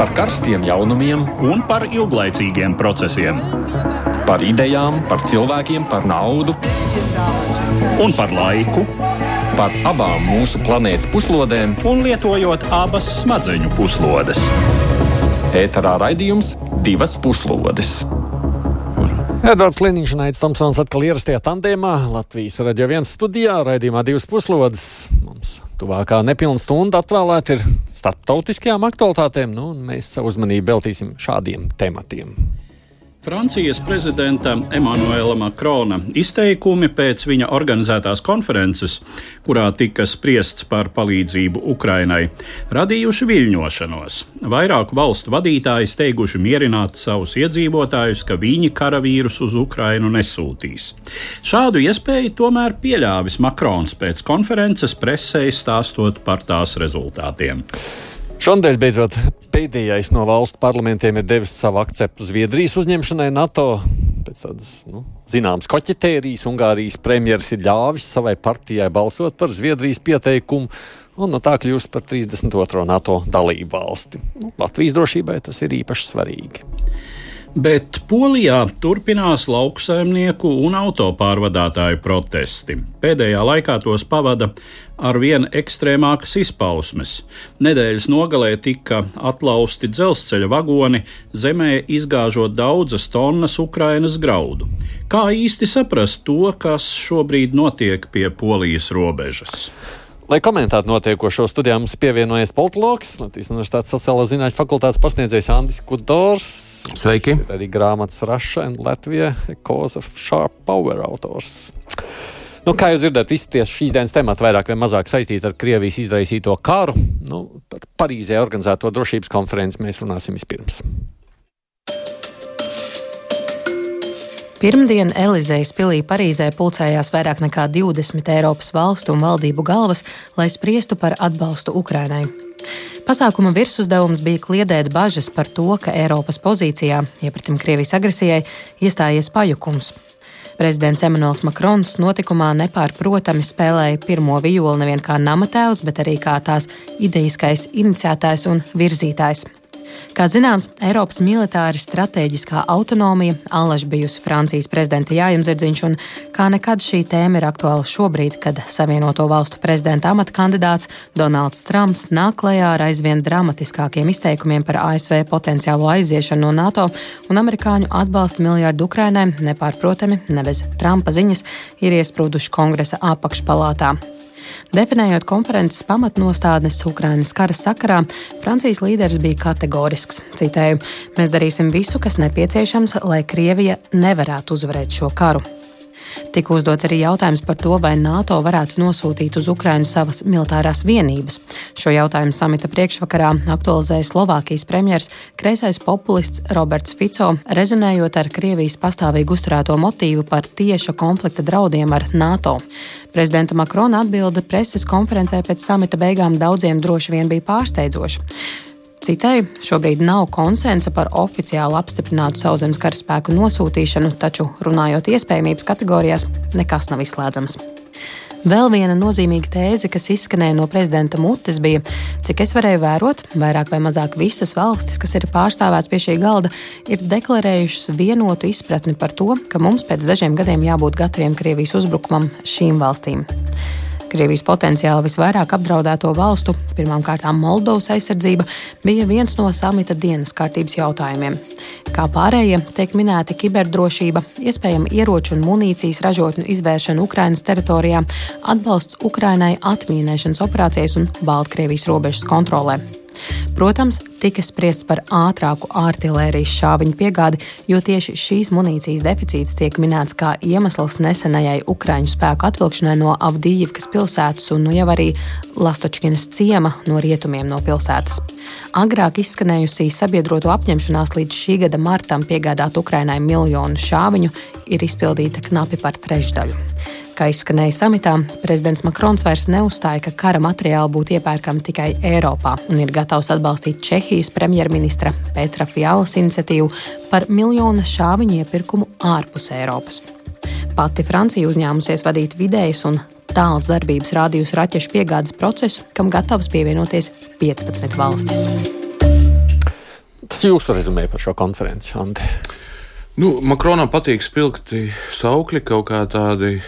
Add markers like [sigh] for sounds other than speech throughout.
par karstiem jaunumiem un par ilglaicīgiem procesiem. Par idejām, par cilvēkiem, par naudu un par laiku. Par abām mūsu planētas puslodēm, un lietojot abas smadzeņu puslodes. Ēterā raidījums divas puslodes. Edvards Liniņš un Aits Tomsons atkal ierastajā tandēmā Latvijas raidījā viens studijā, raidījumā divas puslodes. Mums tuvākā nepilna stunda atvēlēta ir starptautiskajām aktualitātēm, nu, un mēs savu uzmanību veltīsim šādiem tematiem. Francijas prezidenta Emanuela Makrona izteikumi pēc viņa organizētās konferences, kurā tika spriests par palīdzību Ukrainai, radījuši viļņošanos. Vairāku valstu vadītāji steiguši mierināt savus iedzīvotājus, ka viņi karavīrus uz Ukrainu nesūtīs. Šādu iespēju tomēr pieļāvis Makrons pēc konferences presē stāstot par tās rezultātiem. Šonadēļ beidzot pēdējais no valstu parlamentiem ir devis savu akceptu Zviedrijas uzņemšanai NATO. Pēc tādas nu, zināmas koķetērijas Ungārijas premjeras ir ļāvis savai partijai balsot par Zviedrijas pieteikumu, un no tā kļūst par 32. NATO dalību valsti. Nu, Latvijas drošībai tas ir īpaši svarīgi. Bet Polijā turpinās lauksaimnieku un autopārvadātāju protesti. Pēdējā laikā tos pavada ar vien ekstrēmākas izpausmes. Nedēļas nogalē tika atlausti dzelzceļa vagoni, zemē izgāžot daudzas tonnas Ukrainas graudu. Kā īsti saprast to, kas šobrīd notiek pie Polijas robežas? Lai komentētu notiekošo studijā, mums pievienojies politologs, Latvijas Universitātes sociālā zinātņu fakultātes pasniedzējs Andris Kudors. Sveiki! Arī grāmatas Raša un Latvija Cause of Sharp Power autors. Nu, kā jūs dzirdat, visi tie šīs dienas temati vairāk vai mazāk saistīti ar Krievijas izraisīto karu. Nu, par Parīzē organizēto drošības konferenci mēs runāsim vispirms. Pirmdien Elizejas pilī Parīzē pulcējās vairāk nekā 20 Eiropas valstu un valdību galvas, lai spriestu par atbalstu Ukrainai. Pasākuma virsuzdevums bija kliedēt bažas par to, ka Eiropas pozīcijā, iepratim Krievijas agresijai, iestājies pajukums. Prezidents Emmanuels Makrons notikumā nepārprotami spēlēja pirmo violi nevien kā namatēvs, bet arī kā tās idejiskais iniciētājs un virzītājs. Kā zināms, Eiropas militāri strateģiskā autonomija allaž bijusi Francijas prezidenta jājumzirdziņš, un kā nekad šī tēma ir aktuāla šobrīd, kad Savienoto valstu prezidenta amata kandidāts Donalds Trumps nāk klajā ar aizvien dramatiskākiem izteikumiem par ASV potenciālo aiziešanu no NATO un amerikāņu atbalsta miljārdu Ukrainai nepārprotami, nevis Trumpa ziņas, ir iesprūduši kongresa apakšpalātā. Definējot konferences pamatnostādnes Ukrainas kara sakarā, Francijas līderis bija kategorisks. Citēju: Mēs darīsim visu, kas nepieciešams, lai Krievija nevarētu uzvarēt šo karu. Tika uzdots arī jautājums par to, vai NATO varētu nosūtīt uz Ukrainu savas militārās vienības. Šo jautājumu samita priekšvakarā aktualizēja Slovākijas premjers, kreisais populists Roberts Fico, rezonējot ar Krievijas pastāvīgi uzturēto motīvu par tieša konflikta draudiem ar NATO. Prezidenta Makrona atbilde preses konferencē pēc samita beigām daudziem droši vien bija pārsteidzoša. Citai šobrīd nav konsensa par oficiāli apstiprinātu sauszemes karaspēku nosūtīšanu, taču runājot iespējamības kategorijās, nekas nav izslēdzams. Vēl viena nozīmīga tēze, kas izskanēja no prezidenta mutes, bija, cik es varēju vērot, vairāk vai mazāk visas valstis, kas ir pārstāvētas pie šī galda, ir deklarējušas vienotu izpratni par to, ka mums pēc dažiem gadiem jābūt gataviem Krievijas uzbrukumam šīm valstīm. Krievijas potenciāli visvairāk apdraudēto valstu, pirmkārt Moldovas aizsardzība, bija viens no samita dienas kārtības jautājumiem. Kā pārējie tiek minēti kiberdrošība, iespējama ieroču un munīcijas ražotņu izvēršana Ukrainas teritorijā, atbalsts Ukrainai atmīnēšanas operācijas un Baltkrievijas robežas kontrolē. Protams, tika spriests par ātrāku artērijas šāviņu piegādi, jo tieši šīs munīcijas deficīts tiek minēts kā iemesls nesenajai Ukrāņu spēku atvilkšanai no Avdijivkas pilsētas un nu jau arī Lastočkinas ciema no rietumiem no pilsētas. Agrāk izskanējusī sabiedroto apņemšanās līdz šī gada martam piegādāt Ukrainai miljonu šāviņu ir izpildīta knapi par trešdaļu. Kā izskanēja samitā, prezidents Makrons vairs neuzstāja, ka kara materiāli būtu iepērkami tikai Eiropā un ir gatavs atbalstīt Čehijas premjerministra Petra Fialas iniciatīvu par miljonu šāviņu iepirkumu ārpus Eiropas. Pati Francija uzņēmusies vadīt vidējas un tāls darbības rādījusi raķešu piegādes procesu, kam gatavs pievienoties 15 valstis. Kas jūs rezumējat par šo konferenci, Andi? Nu, Makronam patīk spilgti saukļi, kaut kā tādi,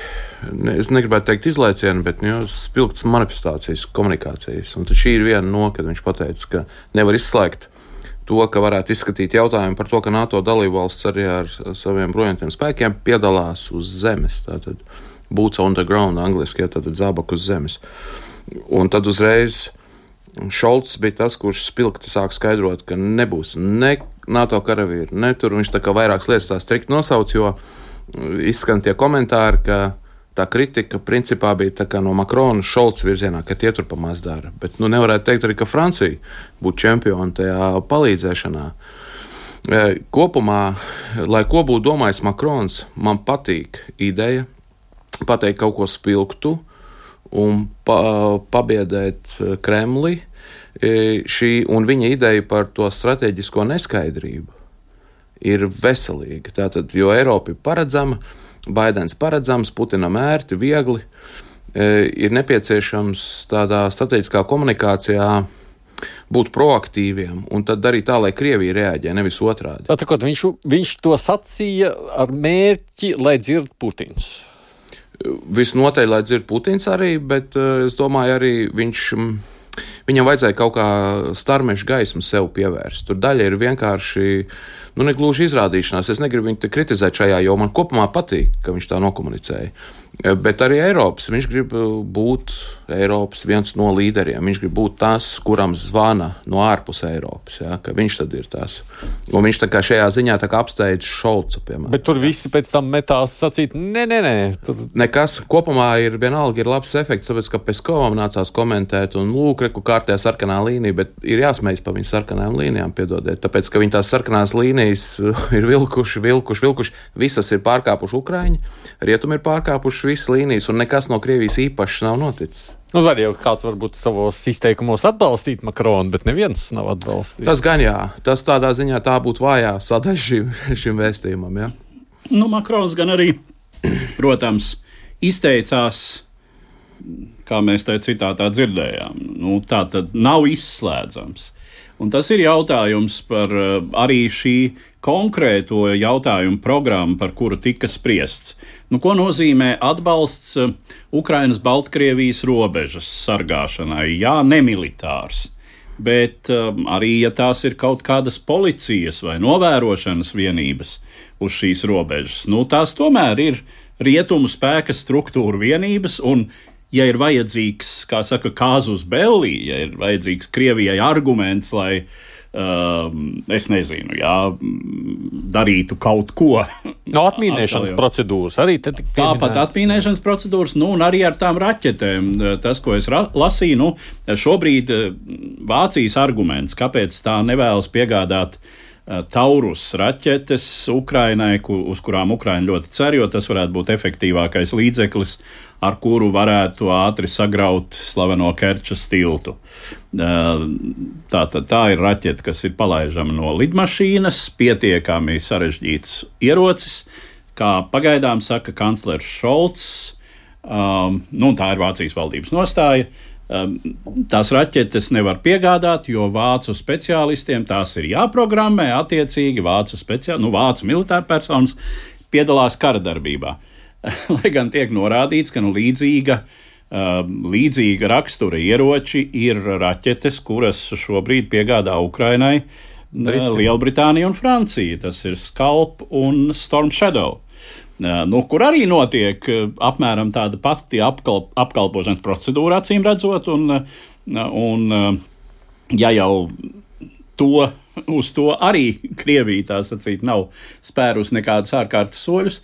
ne, es negribētu teikt izlaicieni, bet nu, spilgts manifestācijas, komunikācijas. Un šī ir viena no, kad viņš pateica, ka nevar izslēgt to, ka varētu izskatīt jautājumu par to, ka NATO dalībvalsts arī ar saviem bruņotiem spēkiem piedalās uz zemes. Tātad boots on the ground, angļuiski, ja tātad zābak uz zemes. Un tad uzreiz Šolts bija tas, kurš spilgti sāk skaidrot, ka nebūs ne NATO karavīru. Ne, tur viņš tā kā vairākas lietas tā strikt nosauc, jo izskan tie komentāri, ka tā kritika principā bija no Makrona Šolca virzienā, ka tie tur pamaz dara. Bet nu, nevarētu teikt arī, ka Francija būtu čempioni tajā palīdzēšanā. E, kopumā, lai ko būtu domājis Makrons, man patīk ideja pateikt kaut ko spilgtu un pa, pabiedēt Kremli E, šī un viņa ideja par to strateģisko neskaidrību ir veselīga. Tātad, jo Eiropa ir paredzama, Baidens paredzams, Putinam ērti, viegli, e, ir nepieciešams tādā strateģiskā komunikācijā būt proaktīviem un tad darīt tā, lai Krievija reaģē, nevis otrādi. Tātad, viņš, viņš to sacīja ar mērķi, lai dzird Putins. Visnotaļ, lai dzird Putins arī, bet e, es domāju, arī viņš Viņam vajadzēja kaut kā starmešu gaismu sev pievērst. Tur daļa ir vienkārši nu, negluži izrādīšanās. Es negribu viņu kritizēt šajā, jo man kopumā patīk, ka viņš tā nokomunicēja. Bet arī Eiropas. Viņš grib būt Eiropas viens no līderiem. Viņš grib būt tas, kuram zvana no ārpus Eiropas. Ja, viņš tad ir tas. Un viņš šajā ziņā apsteidz Šolcu. Piemēram. Bet tur visi pēc tam metās sacīt, nē, nē, nē. Tur... Nekas. Kopumā ir vienalga ir labs efekts, tāpēc, ka Peskovam nācās komentēt, un lūk, reku kārtējā sarkanā līnija, bet ir jāsmējas pa viņu sarkanām līnijām, piedodiet. Tāpēc, ka viņi tās sarkanās līnijas [laughs] ir vilkuši, vilkuši, vilkuši. Visas ir pārkāpuši Ukraiņi, rietumi ir pārkāpuši visas līnijas, un nekas no Krievijas īpašs nav noticis. Nu, var jau kāds varbūt savos izteikumos atbalstīt Makronu, bet neviens nav atbalstījis. Tas gan jā, tas tādā ziņā tā būtu vājā sadaļa šim, [laughs] šim vēstījumam. Jā. Nu, Makrons gan arī, [clears throat] protams, izteicās, kā mēs te citātā dzirdējām, nu, tā tad nav izslēdzams. Un tas ir jautājums par eh, arī šī konkrēto jautājumu programmu, par kuru tika spriests. Nu, ko nozīmē atbalsts eh, Ukrainas Baltkrievijas robežas sargāšanai? Jā, nemilitārs. Bet um, arī, ja tās ir kaut kādas policijas vai novērošanas vienības uz šīs robežas, nu, tās tomēr ir rietumu spēka struktūra vienības, un ja ir vajadzīgs, kā saka, kāzus belli, ja ir vajadzīgs Krievijai arguments, lai es nezinu, jā, darītu kaut ko. No atmīnēšanas procedūras arī tāpat. Tāpat atmīnēšanas procedūras, nu, un arī ar tām raķetēm. Tas, ko es lasīju, nu, šobrīd uh, Vācijas arguments, kāpēc tā nevēlas piegādāt uh, Eh, Taurus raķetes Ukrainai, ku, uz kurām Ukraina ļoti cer, jo tas varētu būt efektīvākais līdzeklis, ar kuru varētu ātri sagraut slaveno Kerčas tiltu. Eh, tā, tā, tā ir raķete, kas ir palaidama no lidmašīnas, pietiekami sarežģīts ierocis, kā pagaidām saka kanclers Šolts. Um, nu, tā ir Vācijas valdības nostāja. Uh, tās raķetes nevar piegādāt, jo vācu speciālistiem tās ir jāprogrammē. Attiecīgi, vācu, speciāl, nu, vācu militāra personas piedalās kara darbībā. [laughs] Lai gan tiek norādīts, ka nu, līdzīga, ehm, līdzīga rakstura ieroči ir raķetes, kuras šobrīd piegādā Ukrainai. Lielbritānija un Francija. Tas ir Skalp un Storm Shadow nu, kur arī notiek apmēram tāda pati apkalp, apkalpošanas procedūra, acīm redzot. Un, un, ja jau to, uz to arī Krievija tā sacīt, nav spērus nekādus ārkārtas soļus,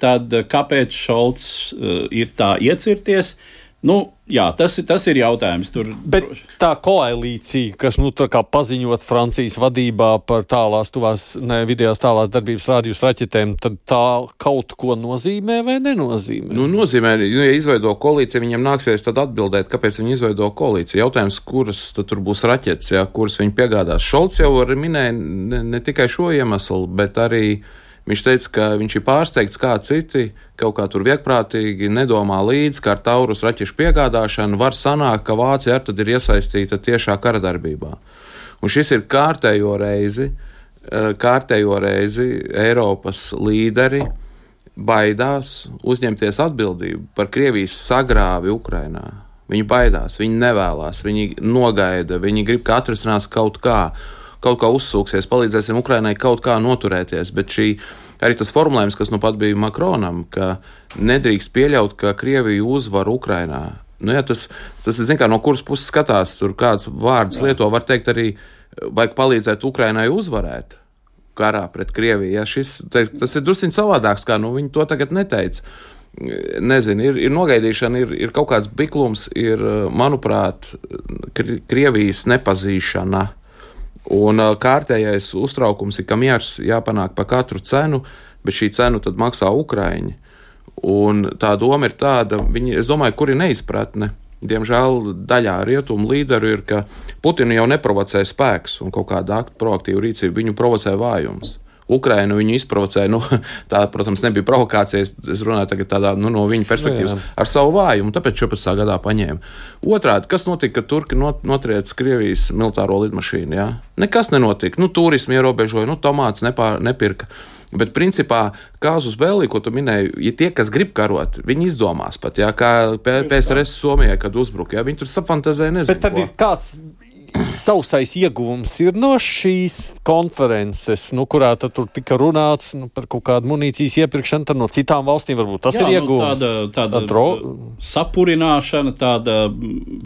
tad kāpēc Šolts ir tā iecirties? Nu, jā, tas, tas ir jautājums. Tur, Bet tā koalīcija, kas nu, paziņot Francijas vadībā par tālās, tuvās, ne vidējās tālās darbības rādījus raķetēm, tad tā kaut ko nozīmē vai nenozīmē? Nu, nozīmē, nu, ja izveido koalīciju, viņiem nāksies tad atbildēt, kāpēc viņi izveido koalīciju. Jautājums, kuras tur būs raķetes, ja, kuras viņi piegādās. Šolts jau minēja ne, ne tikai šo iemeslu, bet arī Viņš teica, ka viņš ir pārsteigts, kā citi kaut kā tur viegprātīgi nedomā līdzi, ka ar taurus raķešu piegādāšanu var sanākt, ka Vācija arī ir iesaistīta tiešā kara darbībā. Un šis ir kārtējo reizi, kārtējo reizi Eiropas līderi baidās uzņemties atbildību par Krievijas sagrāvi Ukrainā. Viņi baidās, viņi nevēlas, viņi nogaida, viņi grib, ka atrisinās kaut kā, kaut kā uzsūksies, palīdzēsim Ukrainai kaut kā noturēties. Bet šī, arī tas formulējums, kas nu pat bija Makronam, ka nedrīkst pieļaut, ka Krievija uzvar Ukrainā. Nu, jā, tas, tas ir, kā, no kuras puses skatās, tur kāds vārds jā. lieto, var teikt arī, vajag palīdzēt Ukrainai uzvarēt karā pret Krieviju. Ja, šis, tas ir drusciņš savādāks, kā nu, viņi to tagad neteica. Nezinu, ir, ir nogaidīšana, ir, ir kaut kāds biklums, ir, manuprāt, Krievijas nepazīšana. Un kārtējais uztraukums ir, ka miers jāpanāk par katru cenu, bet šī cenu tad maksā Ukraiņi. Un tā doma ir tāda, viņi, es domāju, kur ir neizpratne Diemžēl daļā rietumu līderu ir, ka Putinu jau neprovocē spēks un kaut kāda proaktīva rīcība, viņu provocē vājums. Ukrainu viņu izprovocēja. Nu, [laughs] tā, protams, nebija provokācija. Es runāju tagad tādā, nu, no viņa perspektīvas, no, nu jā. ar savu vājumu. Tāpēc 14. gadā paņēma. Otrādi, kas notika, kad Turki not, notriec Krievijas militāro lidmašīnu? Jā? Nekas nenotika. Nu, turismu ierobežoja, nu, tomāts nepār, nepirka. Bet, principā, kāzus bēlī, ko tu minēji, ja tie, kas grib karot, viņi izdomās pat, jā, kā PSRS Somijai, kad uzbruka, jā, viņi tur sapantazē, nezinu. Bet tad ko. ir kāds sausais ieguvums ir no šīs konferences, nu, kurā tur tika runāts nu, par kaut kādu munīcijas iepirkšanu no citām valstīm. Varbūt tas Jā, ir nu, ieguvums. Nu, tāda tāda dro... sapurināšana, tāda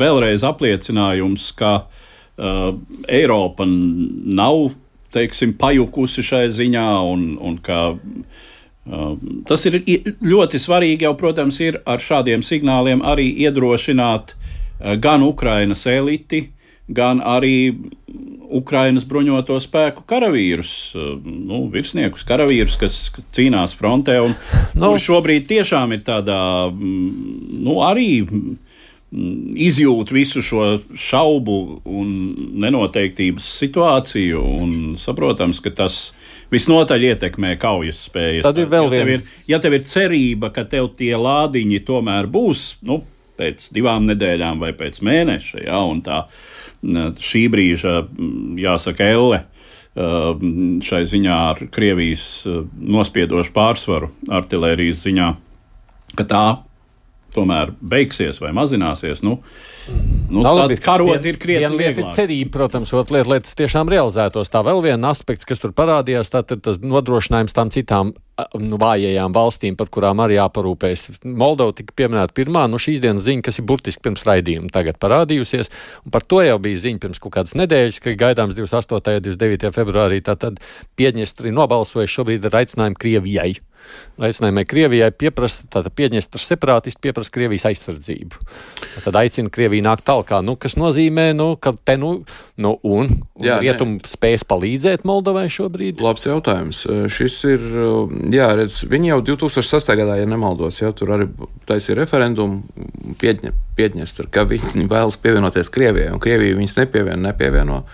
vēlreiz apliecinājums, ka uh, Eiropa nav teiksim, pajukusi šai ziņā, un, un ka uh, tas ir ļoti svarīgi jau, protams, ir ar šādiem signāliem arī iedrošināt uh, gan Ukrainas eliti, gan arī Ukrainas bruņoto spēku karavīrus, uh, nu, virsniekus, karavīrus, kas cīnās frontē. Un, [laughs] nu, šobrīd tiešām ir tādā, mm, nu, arī Mm, izjūt visu šo šaubu un nenoteiktības situāciju, un saprotams, ka tas visnotaļ ietekmē kaujas spējas. Tad ir vēl viens. Ja tev ir, ja tev ir cerība, ka tev tie lādiņi tomēr būs, nu, pēc divām nedēļām vai pēc mēneša, ja, un tā šī brīža, jāsaka, elle šai ziņā ar Krievijas nospiedošu pārsvaru artilērijas ziņā, ka tā tomēr beigsies vai mazināsies, nu, nu tad karot ir krietni ir cerība, protams, otra lieta, lai tas tiešām realizētos. Tā vēl viena aspekts, kas tur parādījās, tā ir tas nodrošinājums tām citām nu, vājajām valstīm, par kurām arī jāparūpējas. Moldova tika pieminēta pirmā, nu šīs dienas ziņa, kas ir burtiski pirms raidījuma tagad parādījusies, un par to jau bija ziņa pirms kaut kādas nedēļas, ka gaidāms 28. un 29. februārī, tātad Piedņestri nobalsojuši šobrīd ar aicinājumu Krievijai aicinājumai Krievijai pieprasa, tātad Piedņestras separātisti pieprasa Krievijas aizsardzību. Tad aicina Krieviju nākt tālāk, nu, kas nozīmē, nu, ka te nu, nu un, un jā, rietumi spēs palīdzēt Moldovai šobrīd? Labs jautājums. Šis ir, jā, redz, viņi jau 2006. gadā, ja nemaldos, jā, tur arī taisīja referendumu Piedņe, Piedņestra, ka viņi vēlas pievienoties Krievijai, un Krievija viņus nepievieno, nepievieno.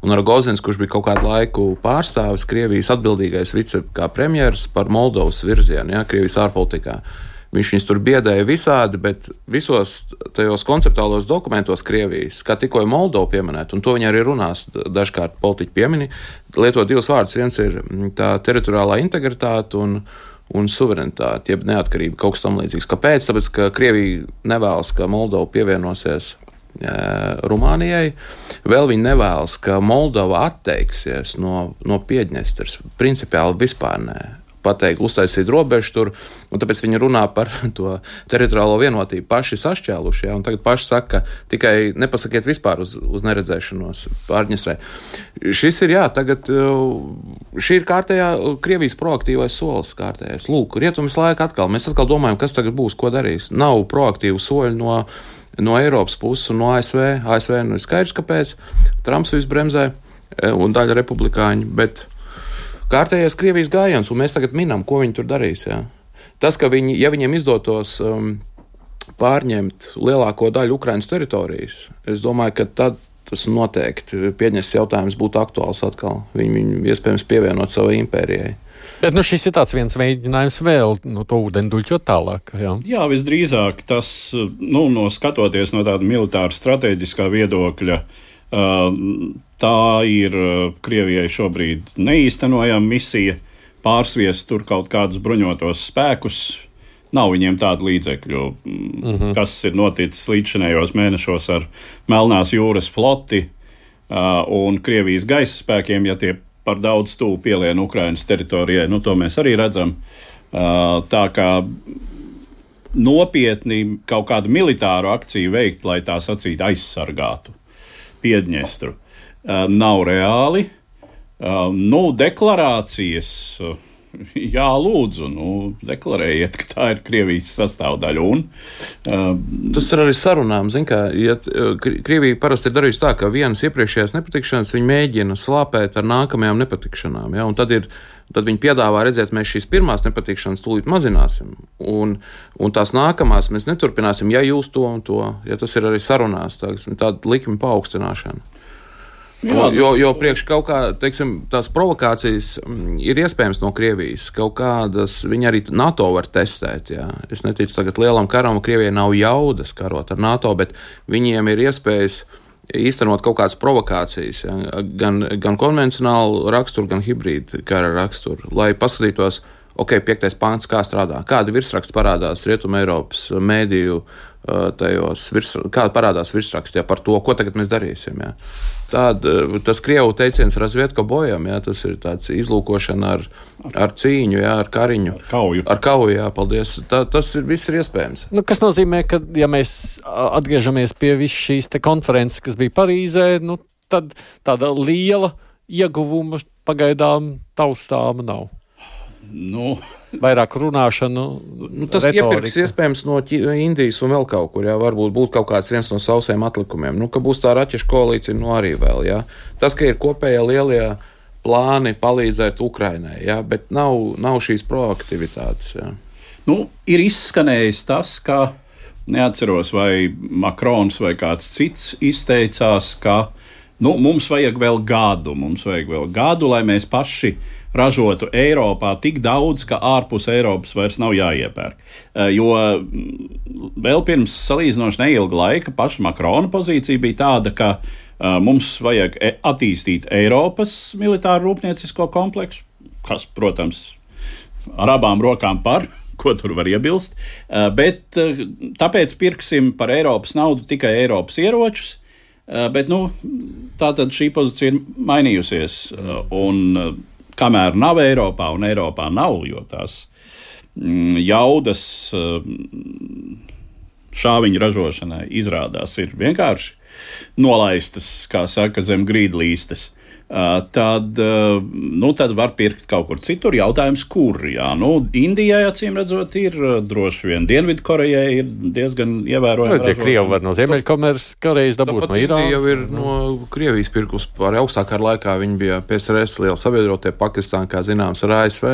Un Rogozins, kurš bija kaut kādu laiku pārstāvis, Krievijas atbildīgais vicepremjeras par Moldovas virzienu, ja, Krievijas ārpolitikā. Viņš viņus tur biedēja visādi, bet visos tajos konceptuālos dokumentos Krievijas, kā tikko Moldova pieminēta, un to viņi arī runās, dažkārt politiķi piemini, lieto divus vārdus. Viens ir mm, tā teritoriālā integritāte un, un suverenitāte, jeb neatkarība, kaut kas tam līdzīgs. Kāpēc? Tāpēc, ka Krievija nevēlas, ka Moldova pievienosies Rumānijai. Vēl viņi nevēlas, ka Moldova atteiksies no, no Piedņestras. Principiāli vispār nē. Pateikt, uztaisīt robežu tur, un tāpēc viņi runā par [laughs] to teritoriālo vienotību. Paši sašķēluši, ja, un tagad paši saka, ka tikai nepasakiet vispār uz, uz neredzēšanos pārņesrē. Šis ir, jā, tagad šī ir kārtējā Krievijas proaktīvais solis kārtējais. Lūk, rietumis laika atkal, mēs atkal domājam, kas tagad būs, ko darīs. Nav proaktīvu soļu no no Eiropas puses un no ASV. ASV nu ir skaidrs, kāpēc Trumps visu bremzē e, un daļa republikāņu. Bet kārtējais Krievijas gājiens, un mēs tagad minam, ko viņi tur darīs. Jā. Tas, ka viņi, ja viņiem izdotos um, pārņemt lielāko daļu Ukraiņas teritorijas, es domāju, ka tad tas noteikti pieņems jautājums būtu aktuāls atkal. Viņi, viņi iespējams pievienot savai impērijai. Bet nu, šis ir tāds viens mēģinājums vēl nu, to ūdeni duļķot tālāk. Jā, jā visdrīzāk tas, nu, no skatoties no tāda militāra strateģiskā viedokļa, tā ir Krievijai šobrīd neīstenojama misija pārsviest tur kaut kādus bruņotos spēkus. Nav viņiem tādu līdzekļu, mm -hmm. kas ir noticis līdzinējos mēnešos ar Melnās jūras floti un Krievijas gaisa spēkiem, ja tie par daudz tuvu pielien Ukrainas teritorijai. Nu, to mēs arī redzam. Tā kā nopietni kaut kādu militāru akciju veikt, lai tā sacītu aizsargātu Piedņestru, nav reāli. Nu, deklarācijas. Uh, [laughs] Jā, lūdzu, nu, deklarējiet, ka tā ir Krievijas sastāvdaļa. Un, uh, Tas ir arī sarunām. Zin, kā, ja Krievija parasti ir darījusi tā, ka vienas iepriekšējās nepatikšanas viņi mēģina slāpēt ar nākamajām nepatikšanām. Ja, tad, ir, tad viņi piedāvā redzēt, mēs šīs pirmās nepatikšanas tūlīt mazināsim, un, un tās nākamās mēs neturpināsim, ja jūs to un to. Ja tas ir arī sarunās, tā, tāda likuma paaugstināšana. Jā, jo, jo priekš kaut kā, teiksim, tās provokācijas mm, ir iespējams no Krievijas. Kaut kādas viņi arī NATO var testēt. Jā. Es neticu tagad lielam karam, Krievijai nav jaudas karot ar NATO, bet viņiem ir iespējas īstenot kaut kādas provokācijas, jā. gan, gan konvencionālu raksturu, gan hibrīdu kara raksturu, lai paskatītos, ok, piektais pāns, kā strādā, kādi virsraksti parādās Rietumē Eiropas mēdīju tajos, virs, kāda parādās virsrakstā par to, ko tagad mēs darīsim. Jā. Tāda, tas krievu teiciens razvietko bojam, jā, tas ir tāds izlūkošana ar, ar cīņu, jā, ar kariņu. Ar kauju. Ar kauju, jā, paldies. Tā, tas ir, viss ir iespējams. Nu, kas nozīmē, ka, ja mēs atgriežamies pie visas šīs konferences, kas bija Parīzē, nu, tad tāda liela ieguvuma pagaidām taustāma nav. Nu, vairāk runāšanu. Nu, tas iepirks iespējams no Indijas un vēl kaut kur. Jā, varbūt būtu kaut kāds viens no sausiem atlikumiem. Nu, ka būs tā raķešu koalīcija, nu arī vēl. Jā. Tas, ka ir kopējie lielie plāni palīdzēt Ukrainai, jā, bet nav, nav šīs proaktivitātes. Jā. Nu, ir izskanējis tas, ka neatceros, vai Makrons vai kāds cits izteicās, ka nu, mums vajag vēl gadu, mums vajag vēl gadu, lai mēs paši ražotu Eiropā tik daudz, ka ārpus Eiropas vairs nav jāiepērk. Eh, jo mm, vēl pirms salīdzinoši neilga laika paša Makrona pozīcija bija tāda, ka eh, mums vajag e, attīstīt Eiropas militāru rūpniecisko kompleksu, kas, protams, ar abām rokām par. [laughs] Ko tur var iebilst? Eh, bet tāpēc pirksim par Eiropas naudu tikai Eiropas ieročus, bet nu, tā tad šī pozīcija ir mainījusies. Un kamēr nav Eiropā, un Eiropā nav, jo tās mm, jaudas mm, šāviņu ražošanai izrādās ir vienkārši nolaistas, kā saka, zem grīdlīstes tad, nu, tad var pirkt kaut kur citur. Jautājums, kur? Jā, nu, Indijai, acīm redzot, ir droši vien Dienvidkorejai ir diezgan ievērojama. Ja Krievi var no Ziemeļkorejas dabūt Tāpat no Irānas. jau ir no Krievijas pirkus par augstākā laikā. Viņi bija PSRS liela sabiedrotie Pakistāna, kā zināms, ar ASV.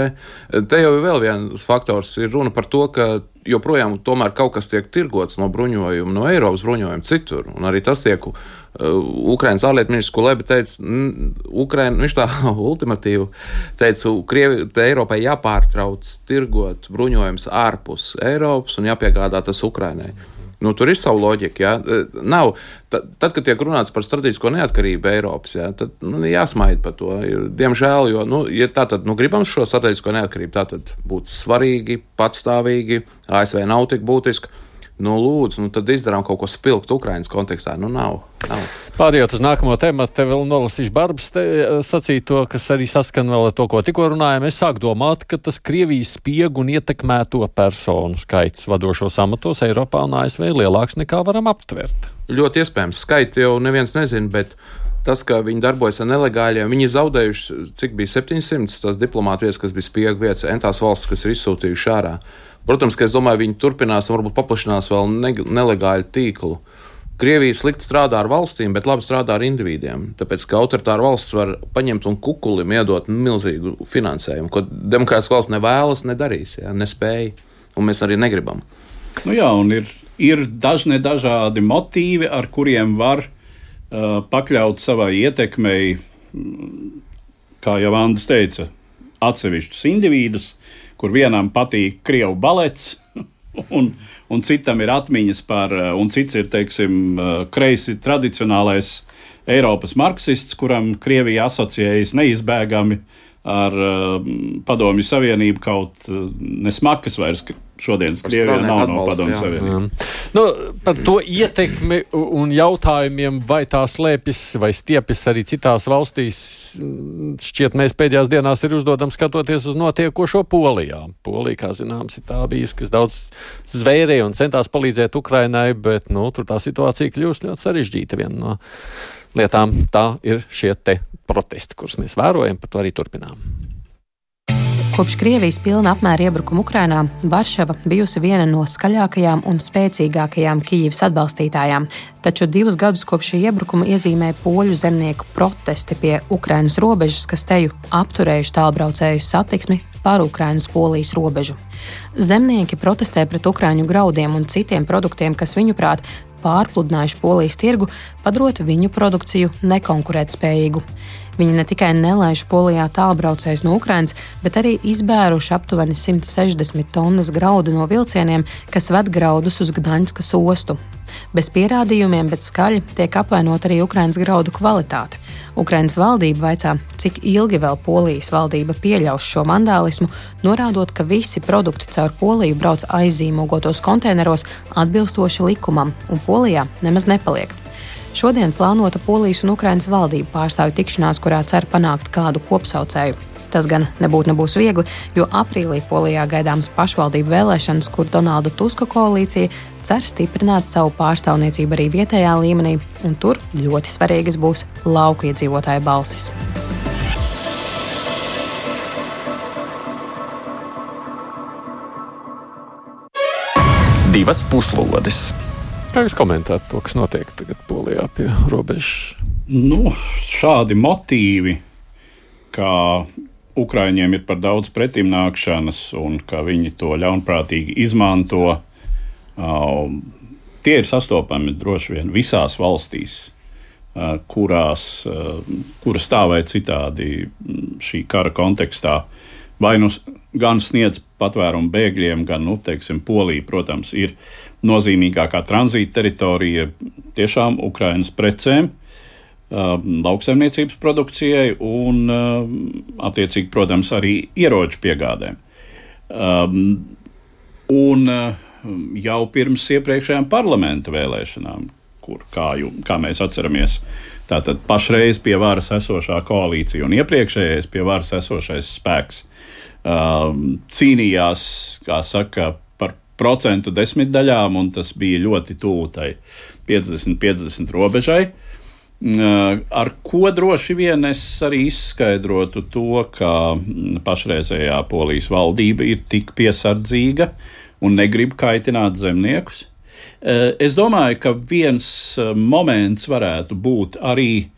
Te jau ir vēl viens faktors. Ir runa par to, ka joprojām kaut kas tiek tirgots no bruņojuma, no Eiropas bruņojuma citur. Un arī tas tiek uh, Ukraiņas ārlietu ministrs Kulēba teica, Ukraina, viņš tā [laughs] ultimatīvi teica, Krievi, Eiropai jāpārtrauc tirgot bruņojums ārpus Eiropas un jāpiegādā tas Ukrainai. Nu, tur ir sava loģika. Ja? Nav, tad, tad, kad tiek runāts par strateģisko neatkarību Eiropas, ja, tad nu, jāsmaida par to. Diemžēl, jo, nu, ja tā tad nu, gribam šo strateģisko neatkarību, tā tad būtu svarīgi, patstāvīgi, ASV nav tik būtiski nu, lūdzu, nu, tad izdarām kaut ko spilgtu Ukraiņas kontekstā. Nu, nav. nav. Pārējot uz nākamo tēmu, te vēl nolasīšu Barbas eh, sacīto, kas arī saskan vēl ar to, ko tikko runājām. Es sāku domāt, ka tas Krievijas spiegu un ietekmēto personu skaits vadošos amatos Eiropā un ASV ir lielāks nekā varam aptvert. Ļoti iespējams. Skaiti jau neviens nezina, bet tas, ka viņi darbojas ar nelegāļiem, viņi zaudējuši, cik bija 700 tās diplomātu vietas, kas bija spiegu vietas, entās valsts, kas ir izsūtījuši ārā. Protams, ka es domāju, viņi turpinās un varbūt paplašinās vēl ne, nelegālu tīklu. Krievija slikti strādā ar valstīm, bet labi strādā ar individiem. Tāpēc, ka autoritāra valsts var paņemt un kukulim iedot milzīgu finansējumu, ko demokrātiskā valsts nevēlas, nedarīs, ja, nespēja, un mēs arī negribam. Nu jā, un ir, ir dažni dažādi motīvi, ar kuriem var pakļaut savai ietekmei, kā jau Andris teica, atsevišķus individus, kur vienam patīk krievu balets. [laughs] Un, un citam ir atmiņas par, un cits ir, teiksim, kreisi tradicionālais Eiropas marksists, kuram Krievija asociējas neizbēgami ar uh, Padomju Savienību kaut uh, nesmakas vairs šodienas Krievijā nav no Padomju Savienības. Nu, par to ietekmi un jautājumiem, vai tā slēpjas vai stiepjas arī citās valstīs, šķiet, mēs pēdējās dienās ir uzdodam skatoties uz notiekošo Polijā. Polija, kā zināms, ir tā bijusi, kas daudz zvērēja un centās palīdzēt Ukrainai, bet, nu, tur tā situācija kļūst ļoti sarežģīta. Viena no lietām tā ir šie te protesti, kurus mēs vērojam, par to arī turpinām. Kopš Krievijas pilna apmēra iebrukuma Ukrainā Varšava bijusi viena no skaļākajām un spēcīgākajām Kijivas atbalstītājām, taču divus gadus kopš šī iebrukuma iezīmē poļu zemnieku protesti pie Ukrainas robežas, kas teju apturējuši tālbraucēju satiksmi pār Ukrainas-Polijas robežu. Zemnieki protestē pret Ukrāņu graudiem un citiem produktiem, kas viņuprāt pārpludinājuši Polijas tirgu, padarot viņu produkciju nekonkurētspējīgu. Viņi ne tikai nelaiž polijā tālbraucējus no Ukrainas, bet arī izbēruši aptuveni 160 tonnas graudu no vilcieniem, kas ved graudus uz Gdaņskas ostu. Bez pierādījumiem, bet skaļi tiek apvainot arī Ukraiņas graudu kvalitāte. Ukraiņas valdība vaicā, cik ilgi vēl Polijas valdība pieļaus šo mandālismu, norādot, ka visi produkti caur Poliju brauc aizīmogotos konteineros atbilstoši likumam, un Polijā nemaz nepaliek. Šodien plānota Polijas un Ukrainas valdību pārstāvju tikšanās, kurā cer panākt kādu kopsaucēju. Tas gan nebūtu nebūs viegli, jo aprīlī Polijā gaidāmas pašvaldību vēlēšanas, kur Donalda Tuska koalīcija cer stiprināt savu pārstāvniecību arī vietējā līmenī, un tur ļoti svarīgas būs lauku iedzīvotāju balsis. Divas puslodes! Kā jūs komentējat to, kas notiek tagad Polijā pie robežas? Nu, šādi motīvi, ka Ukrāņiem ir par daudz pretimnākšanas un ka viņi to ļaunprātīgi izmanto, uh, tie ir sastopami droši vien visās valstīs, uh, kurās, uh, kuras tā vai citādi šī kara kontekstā vai nu gan sniedz patvērumu bēgļiem, gan, nu, teiksim, Polija, protams, ir nozīmīgākā tranzīta teritorija tiešām Ukrainas precēm, um, lauksaimniecības produkcijai un, um, attiecīgi, protams, arī ieroču piegādēm. Um, un jau pirms iepriekšējām parlamenta vēlēšanām, kur, kā, jū, kā mēs atceramies, tātad pašreiz pie varas esošā koalīcija un iepriekšējais pie varas esošais spēks um, cīnījās, kā saka, procentu desmitdaļām, un tas bija ļoti tuvu tai 50-50 robežai. Uh, ar ko droši vien es arī izskaidrotu to, ka pašreizējā polijas valdība ir tik piesardzīga un negrib kaitināt zemniekus. Es domāju, ka viens moments varētu būt arī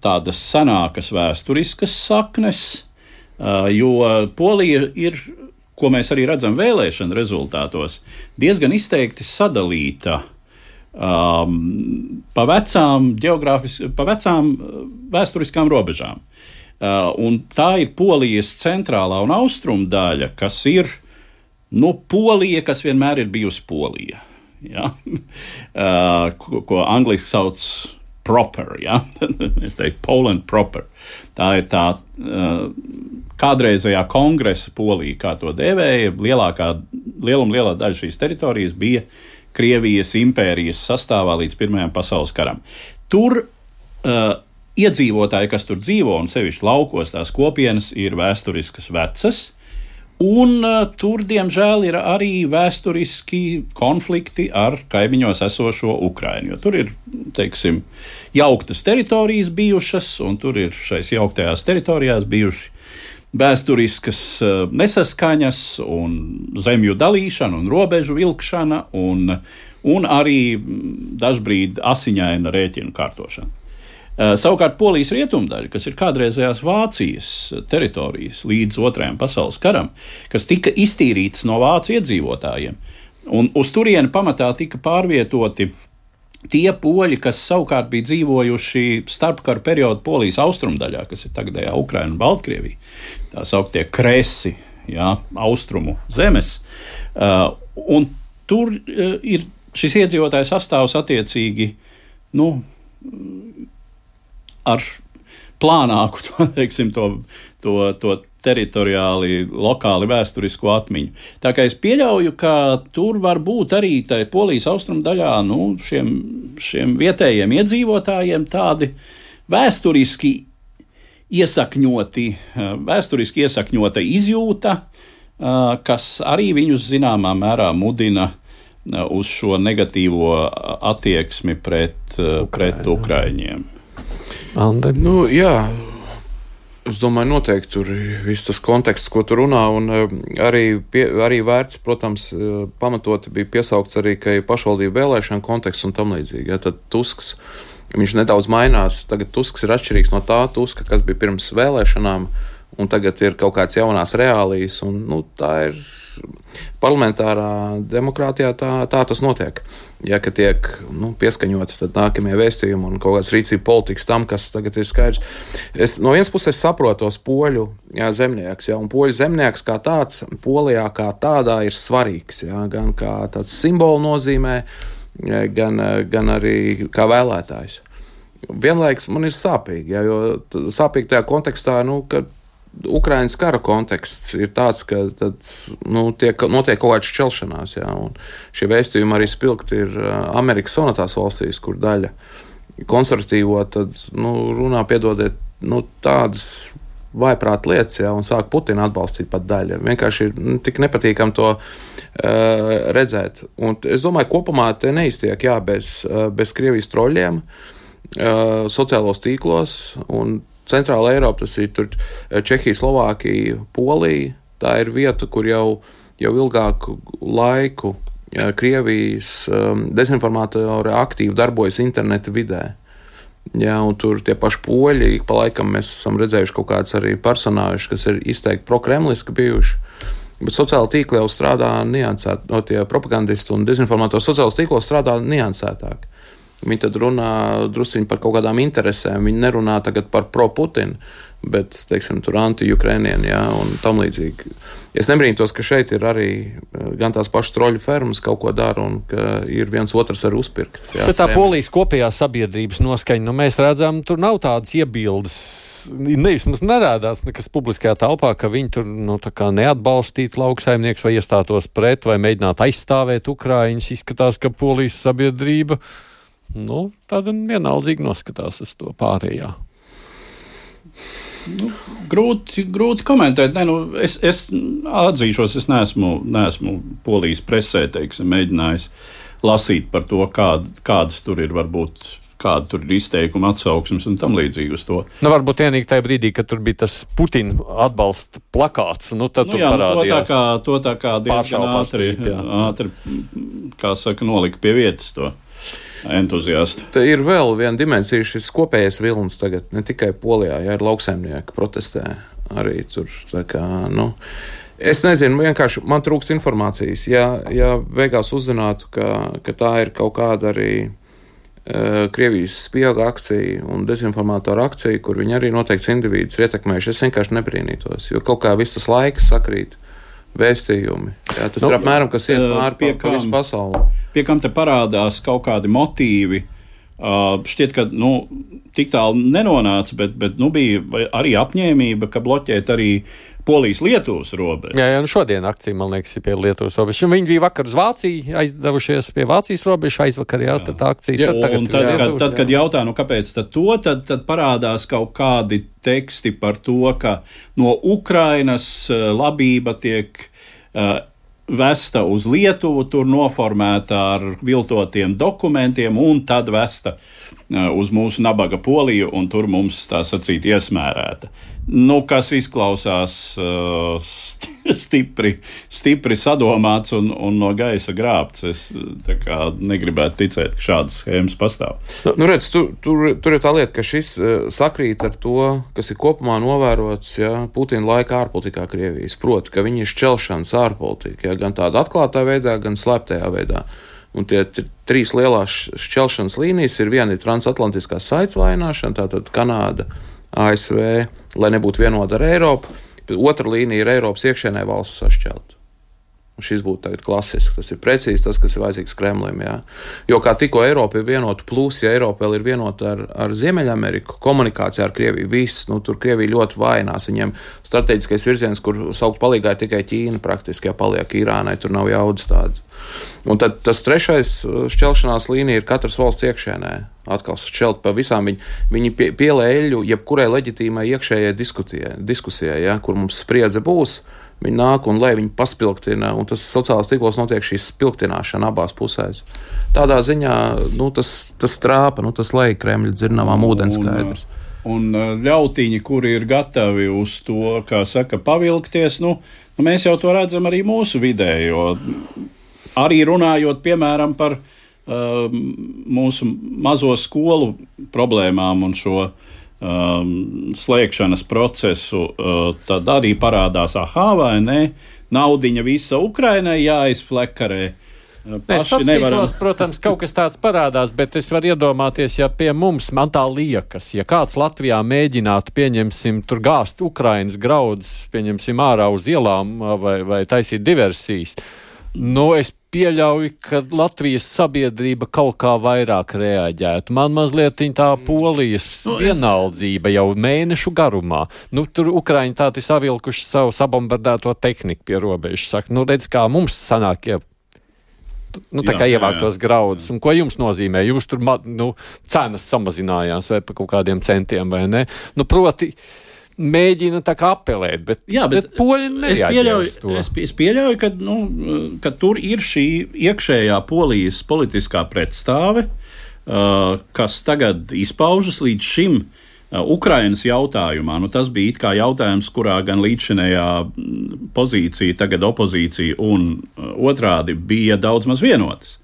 tādas senākas vēsturiskas saknes, jo Polija ir, ko mēs arī redzam vēlēšana rezultātos, diezgan izteikti sadalīta um, pa vecām, pa vecām vēsturiskām robežām. Uh, tā ir Polijas centrālā un austrumu daļa, kas ir nu, Polija, kas vienmēr ir bijusi Polija. Ja? [laughs] Uh, ko, ko angļuiski sauc proper. Ja? [laughs] es teiktu, Poland proper. Tā ir tā uh, kādreizējā kongresa polija, kā to dēvēja. Lielākā, lieluma lielā daļa šīs teritorijas bija Krievijas impērijas sastāvā līdz Pirmajam pasaules karam. Tur uh, iedzīvotāji, kas tur dzīvo, un sevišķi laukos, tās kopienas ir vēsturiskas vecas. Un uh, tur, diemžēl, ir arī vēsturiski konflikti ar kaimiņos esošo Ukrainu. Tur ir, teiksim, jauktas teritorijas bijušas, un tur ir šais jauktajās teritorijās bijuši vēsturiskas uh, nesaskaņas, un zemju dalīšana, un robežu vilkšana, un, un arī dažbrīd asiņaina rēķinu kārtošana. Uh, savukārt Polijas rietumdaļa, kas ir kādreizējās Vācijas teritorijas līdz Otrajam pasaules karam, kas tika iztīrītas no vācu iedzīvotājiem, un uz turieni pamatā tika pārvietoti tie poļi, kas savukārt bija dzīvojuši starpkara periodu Polijas austrumdaļā, kas ir tagadējā Ukraina un Baltkrievija, tā sauktie kresi, jā, austrumu zemes. Uh, un tur uh, ir šis iedzīvotājs sastāvs attiecīgi. Nu, ar plānāku [laughs] to, teiksim, to, to, to teritoriāli, lokāli vēsturisko atmiņu. Tā kā es pieļauju, ka tur var būt arī tajā polijas austrumu daļā nu, šiem, šiem vietējiem iedzīvotājiem tādi vēsturiski iesakņoti, vēsturiski iesakņota izjūta, kas arī viņus zināmā mērā mudina uz šo negatīvo attieksmi pret, Ukraina, pret Ukraiņiem. Ande. Nu, jā, Es domāju, noteikti tur viss tas konteksts, ko tu runā, un arī, pie, arī vērts, protams, pamatoti bija piesaukts arī, ir pašvaldību vēlēšana konteksts un tam līdzīgi. Ja, tad Tusks, viņš nedaudz mainās. Tagad Tusks ir atšķirīgs no tā Tuska, kas bija pirms vēlēšanām, un tagad ir kaut kāds jaunās reālijas, un nu, tā ir parlamentārā demokrātijā tā, tā tas notiek. Ja tiek nu, pieskaņoti nākamie vēstījumi un kaut kādas rīcība politikas tam, kas tagad ir skaidrs. Es no vienas puses saprotu tos poļu jā, zemniekus, ja, un poļu zemnieks kā tāds, polijā kā tādā ir svarīgs, ja, gan kā tāds simbolu nozīmē, gan, gan arī kā vēlētājs. Vienlaikus man ir sāpīgi, ja, jo sāpīgi tajā kontekstā, nu, ka Ukraiņas kara konteksts ir tāds, ka tad, nu, tiek, notiek kaut kāda šķelšanās. Jā, šie vēstījumi arī spilgti ir Amerikas Savienotās valstīs, kur daļa konservatīvo tad, nu, runā, piedodiet, nu, tādas vaiprāt lietas, jā, un sāk Putinu atbalstīt pat daļa. Vienkārši ir nu, tik nepatīkami to uh, redzēt. Un es domāju, kopumā te neiztiek jā, bez, bez Krievijas troļļiem uh, sociālos tīklos. Un Centrāla Eiropa, tas ir tur eh, Čehija, Slovākija, Polija. Tā ir vieta, kur jau, jau ilgāku laiku Krievijas um, dezinformātori aktīvi darbojas interneta vidē. Jā, tur tie paši poļi, ik pa laikam mēs esam redzējuši kaut kādus arī personāžus, kas ir izteikti prokremliski bijuši. Bet sociāla tīkla jau strādā niansētāk, no tie propagandisti un dezinformatori sociālajos tīklos strādā niansētāk. Viņi tad runā druskuļi par kaut kādām interesēm. Viņi nerunā tagad par pro-Putinu, bet teiksim, tur anti-Ukrānienu ja, un tam līdzīgi. Es nebrīnos, ka šeit ir arī eh, gan tās pašas troļu fermas kaut ko dara, un ka ir viens otrs arī uzpirkts. Jā, bet tā polijas kopējā sabiedrības noskaņa, nu, mēs redzam, tur nav tādas iebildes. Nevis mums nerādās nekas publiskajā telpā, ka viņi tur nu, neatbalstītu lauksaimnieks vai iestātos pret vai mēģinātu aizstāvēt Ukrāņus. Izskatās, ka polijas sabiedrība ir nu, tāda vienaldzīgi noskatās uz to pārējā. Nu, grūti, grūti komentēt. Ne, nu, es, es atzīšos, es neesmu, neesmu polijas presē teiksim, mēģinājis lasīt par to, kād, kādas tur ir varbūt kāda tur ir izteikuma atsauksmes un tam līdzīgi uz to. Nu, varbūt vienīgi tajā brīdī, kad tur bija tas Putina atbalsta plakāts, nu tad nu, jā, parādījās. Nu, to tā kā, to tā kā diezgan ātri, ātri, kā saka, nolika pie vietas to entuziasti. Te ir vēl viena dimensija, šis kopējais vilnis tagad, ne tikai Polijā, ja ir lauksaimnieki protestē arī tur. Kā, nu, Es nezinu, vienkārši man trūkst informācijas. Ja, ja beigās uzzinātu, ka, ka tā ir kaut kāda arī uh, Krievijas spiega akcija un dezinformātora akcija, kur viņi arī noteikts individus ir ietekmējuši, es vienkārši nebrīnītos, jo kaut kā viss tas laiks sakrīt vēstījumi. Jā, tas nu, ir apmēram kas iet pāri pie pa visu pasauli. Pie kam te parādās kaut kādi motīvi. Uh, šķiet, ka nu, tik tālu nenonāca, bet, bet nu, bija arī apņēmība, ka bloķēt arī Polijas-Lietuvas robežu. Jā, jā nu šodien akcija, man liekas, ir pie Lietuvas robežas. Viņi bija vakar uz Vāciju, aizdevušies pie Vācijas robežas, aizvakar jā, jā. tā akcija. Jā, tad, tagad, tad, jā, kad, tad, kad jautā, nu kāpēc tad to, tad, tad parādās kaut kādi teksti par to, ka no Ukrainas eh, labība tiek uh, vesta uz Lietuvu, tur noformēta ar viltotiem dokumentiem, un tad vesta uz mūsu nabaga poliju, un tur mums tā sacīt iesmērēta nu, kas izklausās uh, stipri, stipri sadomāts un, un no gaisa grābts. Es negribētu ticēt, ka šādas schēmas pastāv. Nu, redz, tur, tur, tur ir tā lieta, ka šis uh, sakrīt ar to, kas ir kopumā novērots ja, Putina laika ārpolitikā Krievijas. Proti, ka viņi ir šķelšanas ārpolitika, ja, gan tādā atklātā veidā, gan slēptajā veidā. Un tie trīs lielās šķelšanas līnijas ir viena ir transatlantiskā saites vaināšana, tātad Kanāda, ASV, lai nebūtu vienota ar Eiropu. Otra līnija ir Eiropas iekšēnē valsts sašķelta. Un šis būtu klasisks. Tas ir precīzi tas, kas ir vajadzīgs Kremlim. Jā. Jo kā tikko Eiropa ir vienota, plus, ja Eiropa vēl ir vienota ar, ar Ziemeļameriku, komunikācijā ar Krieviju, viss, nu, tur Krievija ļoti vainās. Viņiem strateģiskais virziens, kur saukt palīgā tikai Ķīna, praktiski, ja paliek Irānai, tur nav jaudas tādas. Un tad tas trešais uh, šķelšanās līnija ir katras valsts iekšēnē. Atkal šķelt pa visām viņi, viņi pie, pielēļu jebkurai leģitīmai iekšējai diskusijai, ja, kur mums spriedze būs Viņi nāk un lai viņi paspilgtina, un tas sociālās tīklos notiek šī spilgtināšana abās pusēs. Tādā ziņā nu, tas, tas trāpa, nu, tas lej Kremļa dzirnavām ūdenskaidrs. Un, un ļautiņi, kuri ir gatavi uz to, kā saka, pavilkties, nu, nu mēs jau to redzam arī mūsu vidē, jo arī runājot, piemēram, par uh, mūsu mazo skolu problēmām un šo um, slēgšanas procesu, uh, tad arī parādās, ah, vai ne, naudiņa visa Ukrainai jāizflekarē. Uh, paši nevaram. Protams, kaut kas tāds parādās, bet es varu iedomāties, ja pie mums man tā liekas, ja kāds Latvijā mēģinātu, pieņemsim, tur gāzt Ukrainas graudus, pieņemsim ārā uz ielām uh, vai, vai taisīt diversijas, nu, es pieļauju, ka Latvijas sabiedrība kaut kā vairāk reaģētu. Man mazliet tā polijas nu, vienaldzība es... jau mēnešu garumā. Nu, tur Ukraiņi tā ir savilkuši savu sabombardēto tehniku pie robežas. Saka, nu, redz, kā mums sanāk, ja nu, jā, kā ievākt tos graudus. Un ko jums nozīmē? Jūs tur nu, cenas samazinājās vai pa kaut kādiem centiem vai ne? Nu, proti, uh, mēģina tā kā apelēt, bet, Jā, bet, bet poļi es pieļauju, es, es pieļauju ka, nu, ka tur ir šī iekšējā polijas politiskā pretstāve, uh, kas tagad izpaužas līdz šim. Uh, Ukrainas jautājumā, nu tas bija kā jautājums, kurā gan līdzšinējā pozīcija, tagad opozīcija un otrādi bija daudz maz vienotas.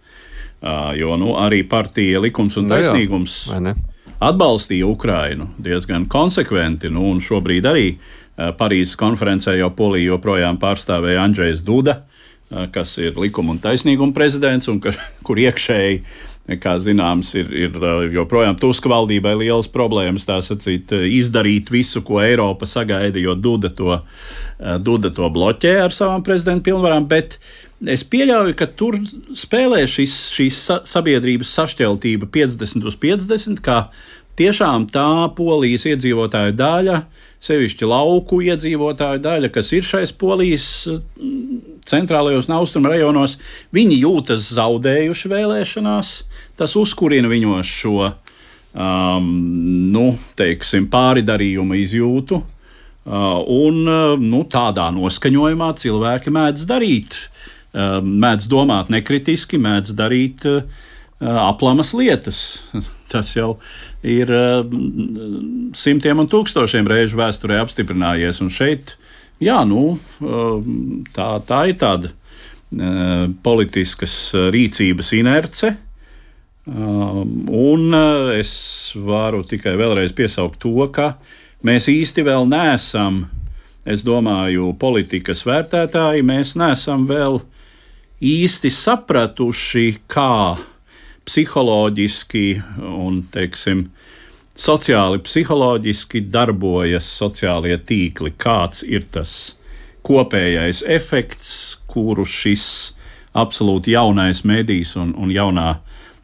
Jo nu, arī partija likums un taisnīgums no jā, atbalstīja Ukrainu diezgan konsekventi, nu, un šobrīd arī uh, Parīzes konferencē jau Polija joprojām pārstāvēja Andrzejs Duda, uh, kas ir likuma un taisnīguma prezidents, un ka, [laughs] kur iekšēji kā zināms, ir, ir eh, joprojām Tuska valdībai liels problēmas sacīt, izdarīt visu, ko Eiropa sagaida, jo Duda to, Duda to bloķē ar savām prezidenta pilnvarām. Bet es pieļauju, ka tur spēlē šis, šīs sabiedrības sašķeltība 50 uz 50, kā tiešām tā polijas iedzīvotāju daļa, sevišķi lauku iedzīvotāju daļa, kas ir šais polijas mm, centrālajos un austrumu rajonos, viņi jūtas zaudējuši vēlēšanās. Tas uzkurina viņos šo um, nu, teiksim, pāridarījuma izjūtu. Uh, un uh, nu, tādā noskaņojumā cilvēki mēdz darīt mēdz domāt nekritiski, mēdz darīt aplamas lietas. [laughs] Tas jau ir simtiem un tūkstošiem reižu vēsturē apstiprinājies. Un šeit, jā, nu, tā, tā ir tāda politiskas rīcības inerce. Un es varu tikai vēlreiz piesaukt to, ka mēs īsti vēl neesam, es domāju, politikas vērtētāji, mēs neesam vēl īsti sapratuši, kā psiholoģiski un, teiksim, sociāli, psiholoģiski darbojas sociālie tīkli, kāds ir tas kopējais efekts, kuru šis absolūti jaunais medijs un, un jaunā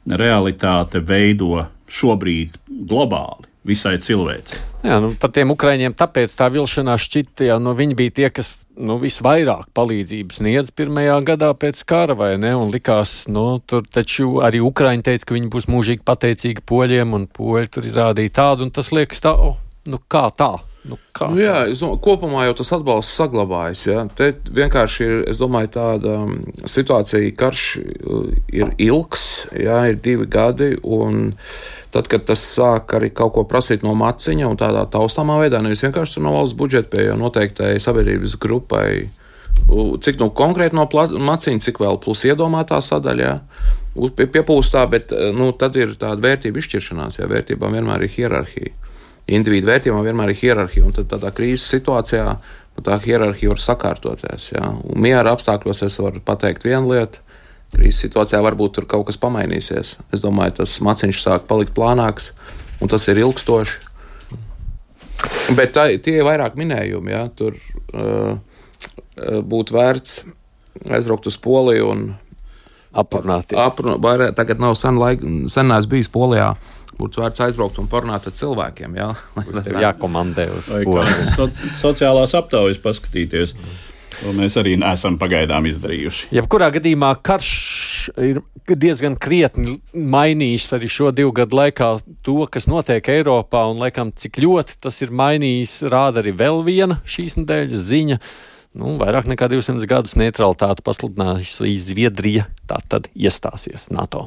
realitāte veido šobrīd globāli visai cilvēcei. Jā, nu, par tiem ukraiņiem tāpēc tā vilšanās šķita, ja nu, viņi bija tie, kas nu, visvairāk palīdzības sniedz pirmajā gadā pēc kara, vai ne? Un likās, nu, tur taču arī Ukraiņi teica, ka viņi būs mūžīgi pateicīgi poļiem, un poļi tur izrādīja tādu, un tas liekas tā, oh, nu kā tā? Nu, kā? Nu, jā, es domāju, kopumā jau tas atbalsts saglabājas. Ja? Te vienkārši ir domāju, tāda um, situācija, ka karš uh, ir ilgs, jā, ir divi gadi. Tad, kad tas sāk arī kaut ko prasīt no maciņa un tādā taustāmā veidā, nevis vienkārši no valsts budžeta pie jau noteiktai sabiedrības grupai, cik nu konkrēti no maciņa, cik vēl plus iedomātā sadaļā. Piepūstā, bet uh, nu, tad ir tāda vērtība izšķiršanās, ja vērtībām vienmēr ir hierarhija individu vērtībām vienmēr ir hierarhija, un tad tādā krīzes situācijā nu, tā hierarhija var sakārtoties. Ja? Miera apstākļos es varu pateikt vienu lietu. Krīzes situācijā varbūt tur kaut kas pamainīsies. Es domāju, tas maciņš sāk palikt plānāks, un tas ir ilgstoši. Bet tā, tie ir vairāk minējumi. Ja? Tur uh, būtu vērts aizbraukt uz Poliju un aprunāties. Aprun, tagad nav sen, laik, sen neesmu bijis Polijā. Būtu vērts aizbraukt un parunāt ar cilvēkiem. Jā, [laughs] jākomandē uz soci sociālās aptaujas paskatīties. To mēs arī neesam pagaidām izdarījuši. Jebkurā gadījumā karš ir diezgan krietni mainījis arī šo divu gadu laikā to, kas notiek Eiropā, un laikam cik ļoti tas ir mainījis, rāda arī vēl viena šīs nedēļas ziņa. Nu, vairāk nekā 200 gadus neutralitāti pasludinājusi Zviedrija, tā tad iestāsies NATO.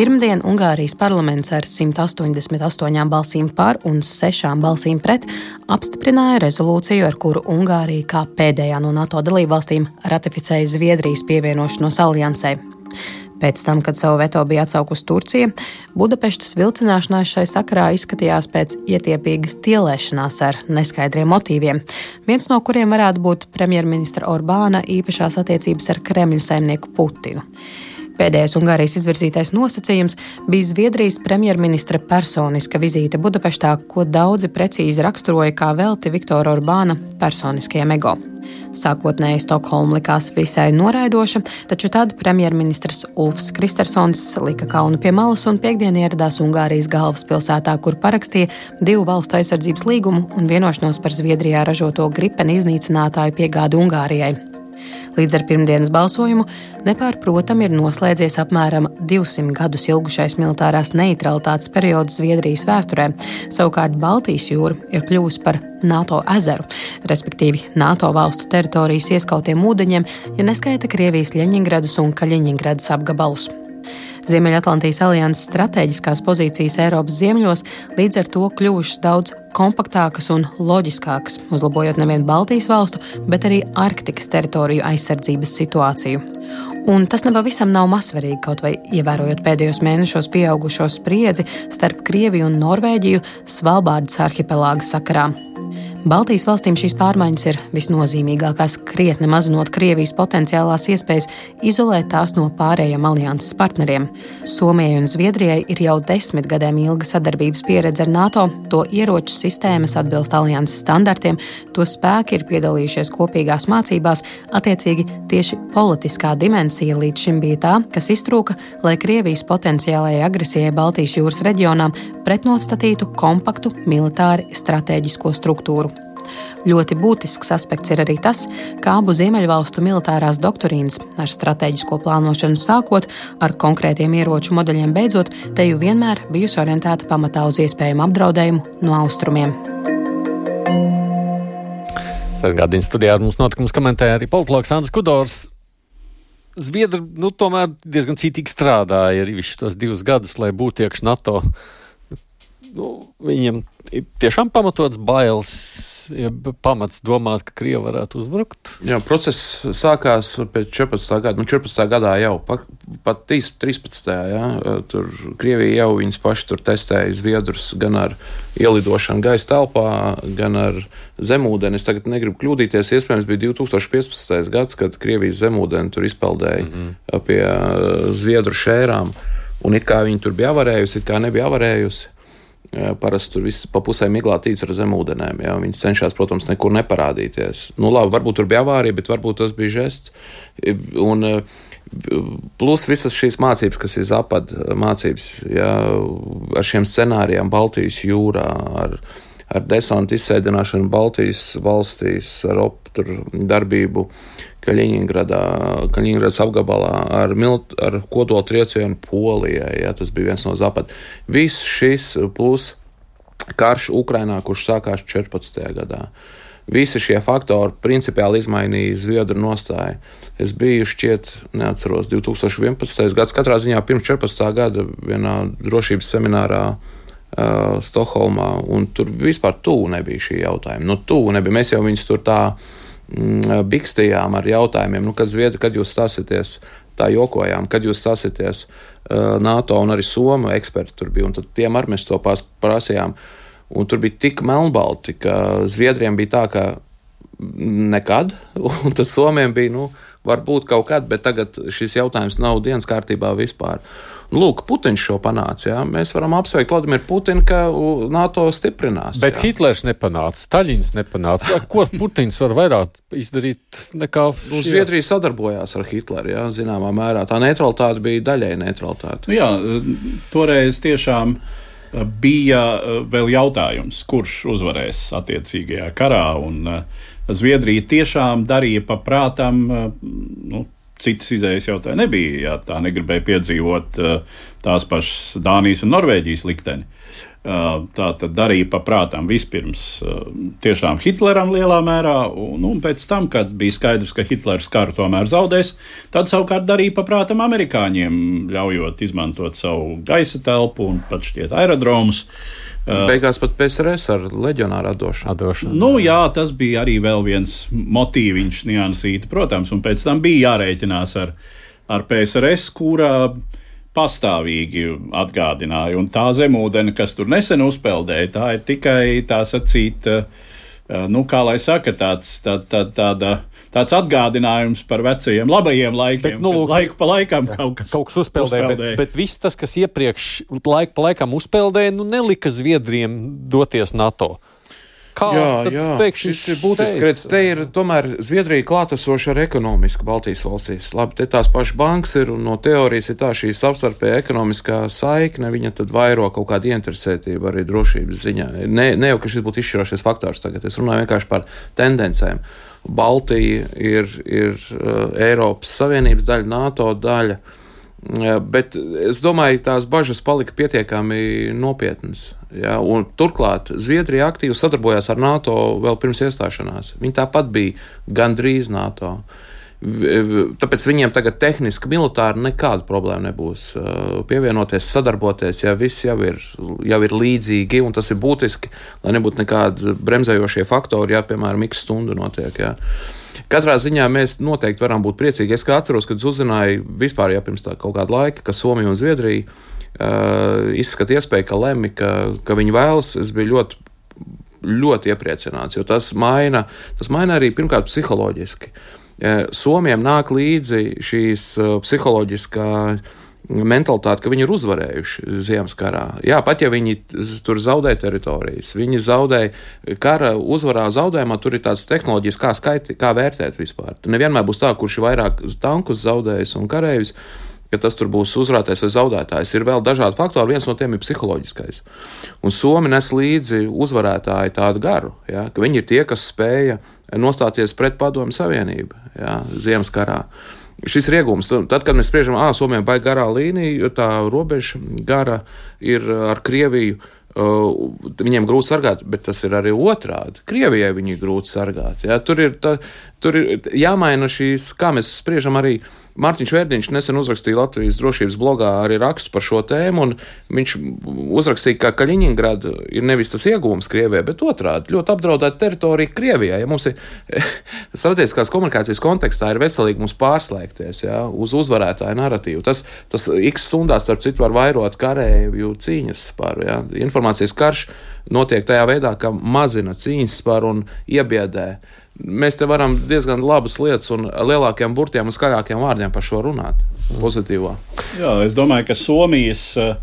Pirmdien Ungārijas parlaments ar 188 balsīm par un 6 balsīm pret apstiprināja rezolūciju, ar kuru Ungārija kā pēdējā no NATO dalībvalstīm ratificēja Zviedrijas pievienošanos aliansē. Pēc tam, kad savu veto bija atsaukusi Turcija, Budapestas vilcināšanās šai sakarā izskatījās pēc ietiepīgas tielēšanās ar neskaidriem motīviem, viens no kuriem varētu būt premjerministra Orbāna īpašās attiecības ar Kremļa saimnieku Putinu. Pēdējais Ungārijas izvirzītais nosacījums bija Zviedrijas premjerministra personiska vizīte Budapeštā, ko daudzi precīzi raksturoja kā velti Viktora Orbāna personiskajam ego. Sākotnēji Stokholma likās visai noraidoša, taču tad premjerministrs Ulfs Kristersons lika kaunu pie malas un piekdien ieradās Ungārijas galvaspilsētā, kur parakstīja divu valstu aizsardzības līgumu un vienošanos par Zviedrijā ražoto gripeni iznīcinātāju piegādi Ungārijai. Līdz ar pirmdienas balsojumu nepārprotami ir noslēdzies apmēram 200 gadus ilgušais militārās neutralitātes periods Zviedrijas vēsturē. Savukārt Baltijas jūra ir kļuvusi par NATO ezeru, respektīvi NATO valstu teritorijas ieskautiem ūdeņiem, ja neskaita Krievijas Ļeņingradas un Kaļiņingradas apgabalus. Ziemeļatlantijas alianses stratēģiskās pozīcijas Eiropas ziemeļos līdz ar to kļuvušas daudz kompaktākas un loģiskākas, uzlabojot nevien Baltijas valstu, bet arī Arktikas teritoriju aizsardzības situāciju. Un tas nepavisam nav mazsvarīgi, kaut vai ievērojot pēdējos mēnešos pieaugušo spriedzi starp Krieviju un Norvēģiju Svalbārdas arhipelāga sakarā. Baltijas valstīm šīs pārmaiņas ir visnozīmīgākās, krietni mazinot Krievijas potenciālās iespējas izolēt tās no pārējiem alianses partneriem. Somijai un Zviedrijai ir jau desmit gadiem ilga sadarbības pieredze ar NATO, to ieroču sistēmas atbilst alianses standartiem, to spēki ir piedalījušies kopīgās mācībās, attiecīgi tieši politiskā dimensija līdz šim bija tā, kas iztrūka, lai Krievijas potenciālajai agresijai Baltijas jūras reģionā pretnostatītu kompaktu militāri strateģisko struktūru. Ļoti būtisks aspekts ir arī tas, ka abu Ziemeļvalstu militārās doktrīnas, ar strateģisko plānošanu sākot, ar konkrētiem ieroču modeļiem beidzot, te jau vienmēr bijusi orientēta pamatā uz iespējamu apdraudējumu no austrumiem. Atgādījums studijā ar mums notikums komentēja arī politologs Andris Kudors. Zviedri nu, tomēr diezgan cītīgi strādāja arī visus tos divus gadus, lai būtu iekšā NATO. Nu, viņiem ir tiešām pamatots bailes, ja pamats domāt, ka Krievija varētu uzbrukt. Jā, process sākās pēc 14. gada. Nu, 14. gadā jau pat, pat 13. Jā, tur Krievija jau viņas paši tur testēja zviedrus gan ar ielidošanu gaisa telpā, gan ar zemūdeni. Es tagad negribu kļūdīties. Iespējams, bija 2015. gads, kad Krievijas zemūdeni tur izpeldēja mm -hmm. pie zviedru šērām. Un it kā viņi tur bija avarējusi, it kā nebija avarējusi. Parasti tur viss pa pusē miglātīts ar zemūdenēm. Ja? Viņi cenšas, protams, nekur neparādīties. Nu, labi, varbūt tur bija avārija, bet varbūt tas bija žests. Un, Plus visas šīs mācības, kas ir zapad mācības, ja, ar šiem scenārijiem Baltijas jūrā, ar, ar desantu izsēdināšanu Baltijas valstīs, ar opturu darbību Kaļiņģeradā, Kaļiņģeradas apgabalā, ar, milt, ar kodola triecienu Polijai. Ja, tas bija viens no zapad. Viss šis plus karš Ukrainā, kurš sākās 14. gadā. Visi šie faktori principiāli izmainīja Zviedru nostāju. Es biju šķiet, neatceros, 2011. gads, katrā ziņā pirms 14. gada vienā drošības seminārā uh, Stokholmā, un tur vispār tuvu nebija šī jautājuma. Nu, tuvu nebija. Mēs jau viņus tur tā mm, bikstījām ar jautājumiem, nu, kad Zviedri, kad jūs stāsieties, tā jokojām, kad jūs stāsieties uh, NATO un arī Somu eksperti tur bija, un tad tiem arī mēs to prasījām. Un tur bija tik melnbalti, ka Zviedriem bija tā, ka nekad, [laughs] un tas Somiem bija, nu, varbūt kaut kad, bet tagad šis jautājums nav dienas kārtībā vispār. Nu, lūk, Putins šo panāca. Jā. Mēs varam apsveikt Vladimiru Putinu, ka NATO stiprinās. Bet jā. Hitlers nepanāca, Staļins nepanāca. Ko Putins var vairāk izdarīt nekā nu, Zviedrija sadarbojās ar Hitleru, jā, zināmā mērā. Tā neutralitāte bija daļai neutralitāte. Nu, jā, toreiz tiešām bija vēl jautājums, kurš uzvarēs attiecīgajā karā. Un, Zviedrija tiešām darīja pa prātam. Nu, citas izējas jau tā nebija. Jā, tā negribēja piedzīvot tās pašas Dānijas un Norvēģijas likteni. Tā tad darīja paprātām vispirms tiešām Hitleram lielā mērā, un, un pēc tam, kad bija skaidrs, ka Hitlers karu tomēr zaudēs, tad savukārt darīja paprātām amerikāņiem, ļaujot izmantot savu gaisa telpu un pat šķiet aerodromus. Beigās pat PSRS ar leģionāru atdošanu. atdošanu. Nu, jā, tas bija arī vēl viens motīviņš, niansīti, protams, un pēc tam bija jārēķinās ar, ar PSRS, kurā pastāvīgi atgādināja. Un tā zemūdene, kas tur nesen uzpeldēja, tā ir tikai tā sacīt, nu, kā lai saka, tāds, tā, tā, tāda. Tāds atgādinājums par vecajiem, labajiem laikiem. Bet, nu, lūk, laiku pa laikam kaut kas, kaut kas uzpeldēja. uzpeldēja. Bet, bet viss tas, kas iepriekš laiku pa laikam uzpeldēja, nu nelika Zviedriem doties NATO. Kā jā, jā. Pēkšņi šis ir būtisks redz. Te ir tomēr Zviedrija klātesoša ar ekonomisku Baltijas valstīs. Labi, te tās pašas bankas ir un no teorijas ir tā šī savstarpēja ekonomiskā saikne, viņa tad vairo kaut kādu interesētību arī drošības ziņā. Ne, ne jau, ka šis būtu izšķirošais faktors tagad, es runāju vienkārši par tendencēm. Baltija ir, ir uh, Eiropas Savienības daļa, NATO daļa. Uh, Bet es domāju, tās bažas palika pietiekami nopietnas. Ja? Un, turklāt Zviedrija aktīvi sadarbojās ar NATO vēl pirms iestāšanās. Viņi tāpat bija gandrīz NATO. Tāpēc viņiem tagad tehniski, militāri nekāda problēma nebūs pievienoties, sadarboties, ja viss jau ir, jau ir līdzīgi, tas ir būtiski, lai nebūtu nekādi bremzējošie faktori, ja, piemēram, x stundu notiek. Ja. Katrā ziņā mēs noteikti varam būt priecīgi. Es atceros, kad uzzināju vispār jau pirms kaut kāda laika, ka Somija un Zviedrija uh, izskata iespēju, ka lemj, ka, ka viņi vēlas. Es biju ļoti, ļoti iepriecināts, jo tas maina, tas maina arī pirmkārt psiholoģiski. Uh, Somijam nāk līdzi šīs uh, psiholoģiskās mentalitāti, ka viņi ir uzvarējuši ziemas karā. Jā, pat ja viņi tur zaudē teritorijas, viņi zaudē kara uzvarā zaudējumā, tur ir tāds tehnoloģijas, kā, skaiti, kā vērtēt vispār. Tur nevienmēr būs tā, kurš ir vairāk tankus zaudējis un karavīrs. Ka tas tur būs uzvarētājs vai zaudētājs. Ir vēl dažādi faktori, viens no tiem ir psiholoģiskais. Un Somija nes līdzi uzvarētāju tādu garu, ja, ka viņi ir tie, kas spēja nostāties pret Padomu Savienību ja, Ziemas karā. Uh, šis ir iegūms. Tad, kad mēs spriežam, ah, Somijā baigta garā līnija, tā robeža gara ir ar Krieviju. Uh, viņiem grūti sargāt, bet tas ir arī otrādi. Krievijai viņi ir grūti sargāt. Ja? Tur, ir, tā, tur ir jāmaina šīs, kā mēs spriežam, arī uh, Mārtiņš Verdiņš nesen uzrakstīja Latvijas drošības blogā arī rakstu par šo tēmu, un viņš uzrakstīja, ka Kaļiņingrada ir nevis tas iegūms Krievijai, bet otrādi - ļoti apdraudēta teritorija Krievijai. Ja mums ir [laughs] strateģiskās komunikācijas kontekstā ir veselīgi mums pārslēgties ja, uz uzvarētāju narratīvu. Tas, tas x stundās, starp citu, var vairot karēju cīņas spāru. Ja. Informācijas karš notiek tajā veidā, ka mazina cīņas spāru un iebiedē mēs te varam diezgan labas lietas un lielākiem burtiem un skaļākiem vārdiem par šo runāt. Pozitīvā. Jā, es domāju, ka Somijas uh,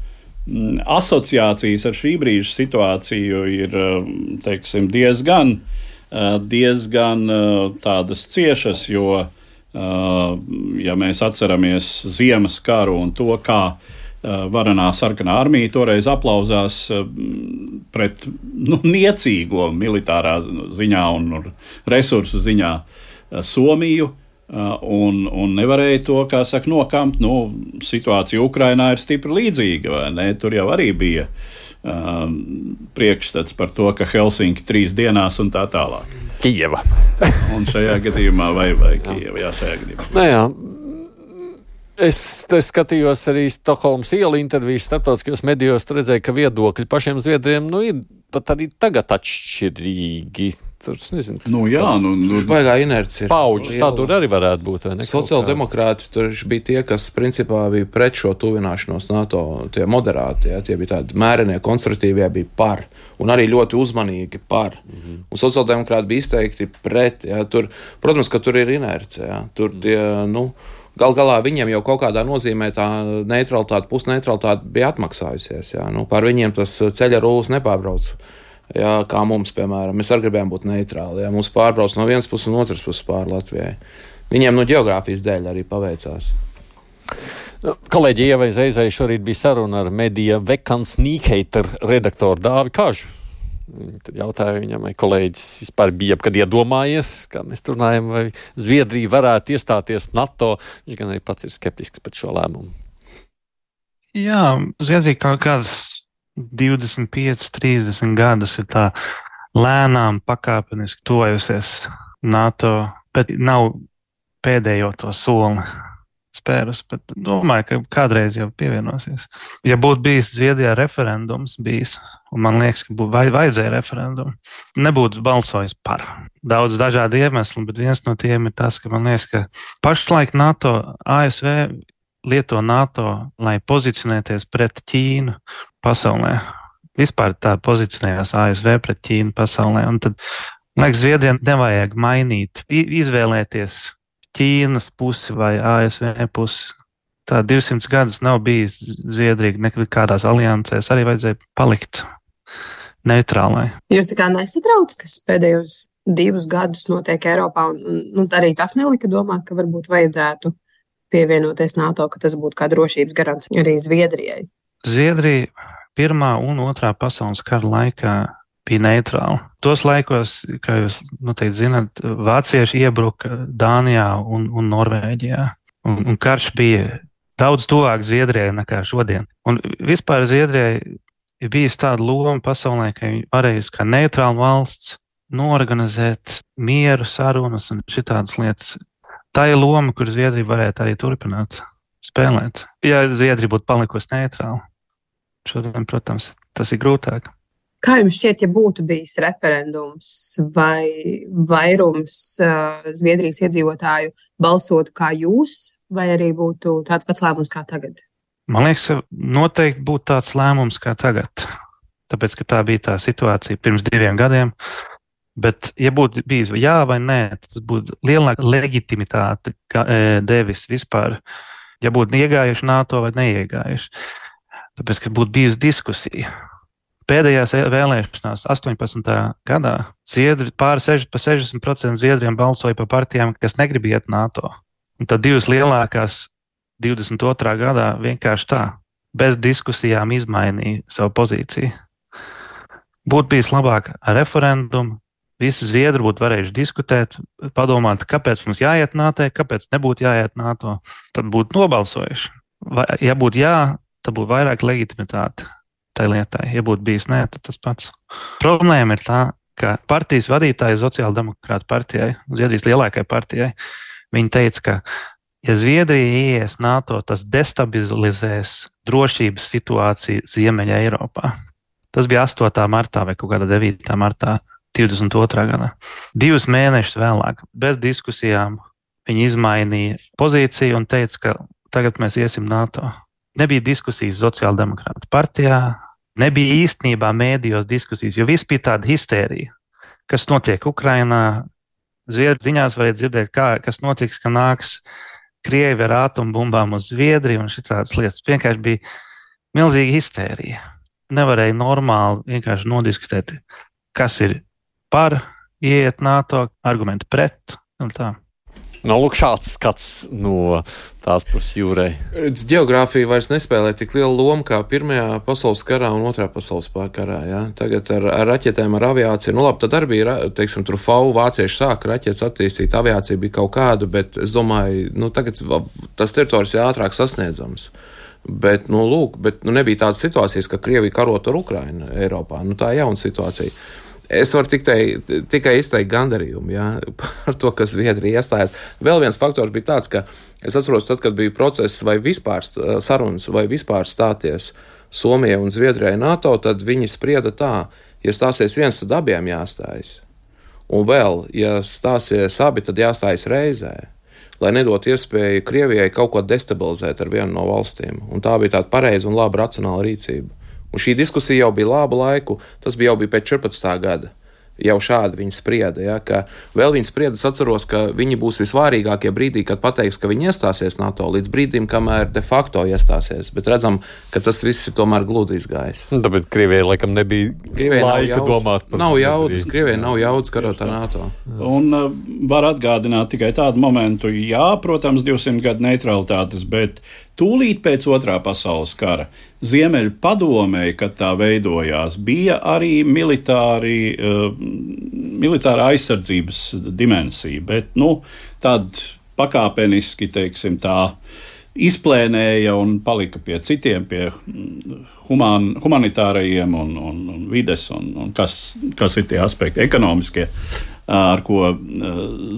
asociācijas ar šī brīža situāciju ir uh, teiksim, diezgan, uh, diezgan tādas ciešas, jo, ja mēs atceramies Ziemas karu un to, kā Eh, varanā sarkanā armija toreiz aplauzās eh, pret nu, niecīgo militārā ziņā un resursu ziņā eh, Somiju. Un, un nevarēja to, kā saka, nokamt. Nu, situācija Ukrainā ir stipri līdzīga? Tur jau arī bija um, priekšstats par to, ka Helsinki trīs dienās un tā tālāk. Kijava. un šajā gadījumā, vai, vai Kijava, jā, šajā gadījumā. Nē, jā. Es, skatījos arī Stokholmas ielu intervijas starptautiskajos medijos, redzēju, ka viedokļi pašiem zviedriem nu, ir pat arī tagad atšķirīgi. Tur, nezinu, nu, jā, nu, nu, baigā inercija. Pauģu sadūri arī varētu būt. Sociāldemokrāti tur bija tie, kas principā bija pret šo tuvināšanos NATO, tie moderāti, ja, tie bija tādi mērenie, konservatīvie bija par un arī ļoti uzmanīgi par. Mm -hmm. Un sociāldemokrāti bija izteikti pret. Ja, tur, protams, ka tur ir inerce. Ja, tur tie, nu, Gal galā viņiem jau kaut kādā nozīmē tā neutralitāte, pusneutralitāte bija atmaksājusies. Jā. Nu, par viņiem tas ceļa rūlis nepārbrauc. Jā, kā mums, piemēram, mēs arī gribējām būt neitrāli. Jā. Mums pārbrauc no vienas puses un otras puses pāri Latvijai. Viņiem no geogrāfijas dēļ arī paveicās. Nu, kolēģi Ievai Zeizai šorīt bija saruna ar medija Vekans Nīkeiter redaktoru Dāvi Kažu. Tad jautāju viņam, vai kolēģis vispār bija jebkad iedomājies, kā mēs tur runājam, vai Zviedrija varētu iestāties NATO. Viņš gan arī pats ir skeptisks pret šo lēmumu. Jā, Zviedrija kaut kādas 25, 30 gadus ir tā lēnām pakāpeniski tojusies NATO, bet nav pēdējo to soli spērus, bet domāju, ka kādreiz jau pievienosies. Ja būtu bijis Zviedrijā referendums, bijis, un man liekas, ka būtu vai, vajadzēja referendumu, nebūtu balsojis par. Daudz dažādu iemeslu, bet viens no tiem ir tas, ka man liekas, ka pašlaik NATO, ASV lieto NATO, lai pozicionēties pret Ķīnu pasaulē. Vispār tā pozicionējās ASV pret Ķīnu pasaulē. Un tad, man liekas, Zviedrijai nevajag mainīt, izvēlēties Ķīnas pusi vai ASV pusi. Tā 200 gadus nav bijis Zviedrija nekādās aliansēs, arī vajadzēja palikt neitrālai. Jūs tā kā nesatrauc, kas pēdējos divus gadus notiek Eiropā, un nu, arī tas nelika domāt, ka varbūt vajadzētu pievienoties NATO, ka tas būtu kā drošības garants arī Zviedrijai. Zviedrija Pirmā un Otrā pasaules kara laikā bija neitrāla. Tos laikos, kā jūs noteikti zināt, vācieši iebruka Dānijā un, un Norvēģijā. Un, un karš bija daudz tuvāk Zviedrijai nekā šodien. Un vispār Zviedrijai ir bijusi tāda loma pasaulē, ka viņi varējusi kā neitrāla valsts norganizēt mieru, sarunas un šitādas lietas. Tā ir loma, kur Zviedrija varētu arī turpināt spēlēt. Ja Zviedrija būtu palikusi neitrāla, šodien, protams, tas ir grūtāk. Kā jums šķiet, ja būtu bijis referendums vai vairums uh, Zviedrijas iedzīvotāju balsotu kā jūs, vai arī būtu tāds pats lēmums kā tagad? Man liekas, ka noteikti būtu tāds lēmums kā tagad. Tāpēc, ka tā bija tā situācija pirms diviem gadiem. Bet, ja būtu bijis jā vai nē, tas būtu lielāka leģitimitāte devis vispār, ja būtu iegājuši NATO vai neiegājuši. Tāpēc, ka būtu bijusi diskusija Pēdējās vēlēšanās, 18. gadā, Zviedri, pāri 60% zviedriem balsoja par partijām, kas negrib iet NATO. Un tad divas lielākās 22. gadā vienkārši tā, bez diskusijām izmainīja savu pozīciju. Būtu bijis labāk ar referendumu, visi zviedri būtu varējuši diskutēt, padomāt, kāpēc mums jāiet NATO, kāpēc nebūtu jāiet NATO. Tad būtu nobalsojuši. Vai, ja būtu jā, tad būtu vairāk legitimitāte tai lietai. Ja būtu bijis nē, tad tas pats. Problēma ir tā, ka partijas vadītāja Sociāldemokrāta partijai, Zviedrijas lielākajai partijai, viņi teica, ka, ja Zviedrija ies NATO, tas destabilizēs drošības situāciju Ziemeļa Eiropā. Tas bija 8. martā vai kaut kādā 9. martā 22. gadā. Divus mēnešus vēlāk, bez diskusijām, viņi izmainīja pozīciju un teica, ka tagad mēs iesim NATO. Nebija diskusijas Sociāldemokrāta partijā, Nebija īstenībā mēdījos diskusijas, jo viss bija tāda histērija. Kas notiek Ukrajinā? Ziņās varēja dzirdēt, kā, kas notiks, ka nāks Krievi ar atombumbām uz Zviedriju un šitādas lietas. Vienkārši bija milzīga histērija. Nevarēja normāli vienkārši nodiskutēt, kas ir par, ieiet NATO, argumenti pret un tā. Nu, lūk, šāds skats no tās puses jūrē. Geogrāfija vairs nespēlē tik lielu lomu kā Pirmajā pasaules karā un Otrā pasaules karā. Ja? Tagad ar, ar raķetēm, ar aviāciju, nu labi, tad arī bija, teiksim, tur FAU vācieši sāka raķetes attīstīt, aviācija bija kaut kāda, bet es domāju, nu tagad tas teritorijas ir ātrāk sasniedzams. Bet, nu, lūk, bet nu, nebija tādas situācijas, ka Krievija karot ar Ukrainu Eiropā. Nu, tā ir jauna situācija. Es varu tikai, tikai izteikt gandarījumu ja, par to, ka Zviedrija iestājās. Vēl viens faktors bija tāds, ka es atceros, tad, kad bija process vai vispār sarunas, vai vispār stāties Somijai un Zviedrijai NATO, tad viņi sprieda tā, ja stāsies viens, tad abiem jāstājas. Un vēl, ja stāsies abi, tad jāstājas reizē, lai nedot iespēju Krievijai kaut ko destabilizēt ar vienu no valstīm. Un tā bija tāda pareiza un laba racionāla rīcība. Un šī diskusija jau bija labu laiku, tas bija jau bija pēc 14. gada. jau šādi viņi sprieda. Ja, ka vēl viņi sprieda, atceros, ka viņi būs visvārīgākie brīdī, kad pateiks, ka viņi iestāsies NATO līdz brīdim, kamēr de facto iestāsies. Bet redzam, ka tas viss ir tomēr gludi izgājis. Nu, tāpēc Krievijai laikam nebija Krievijai laika domāt par Nav jaudas, Krievijai nav jaudas karot ar NATO. Un uh, var atgādināt tikai tādu momentu, jā, protams, 200 gadu neutralitātes, bet tūlīt pēc otrā pasaules kara Ziemeļu padomēji, kad tā veidojās, bija arī militāri, uh, militāra aizsardzības dimensija, bet nu, tad pakāpeniski, teiksim, tā izplēnēja un palika pie citiem, pie mm, human, humanitārajiem un, un, un vides, un, un kas, kas ir tie aspekti ekonomiskie, ar ko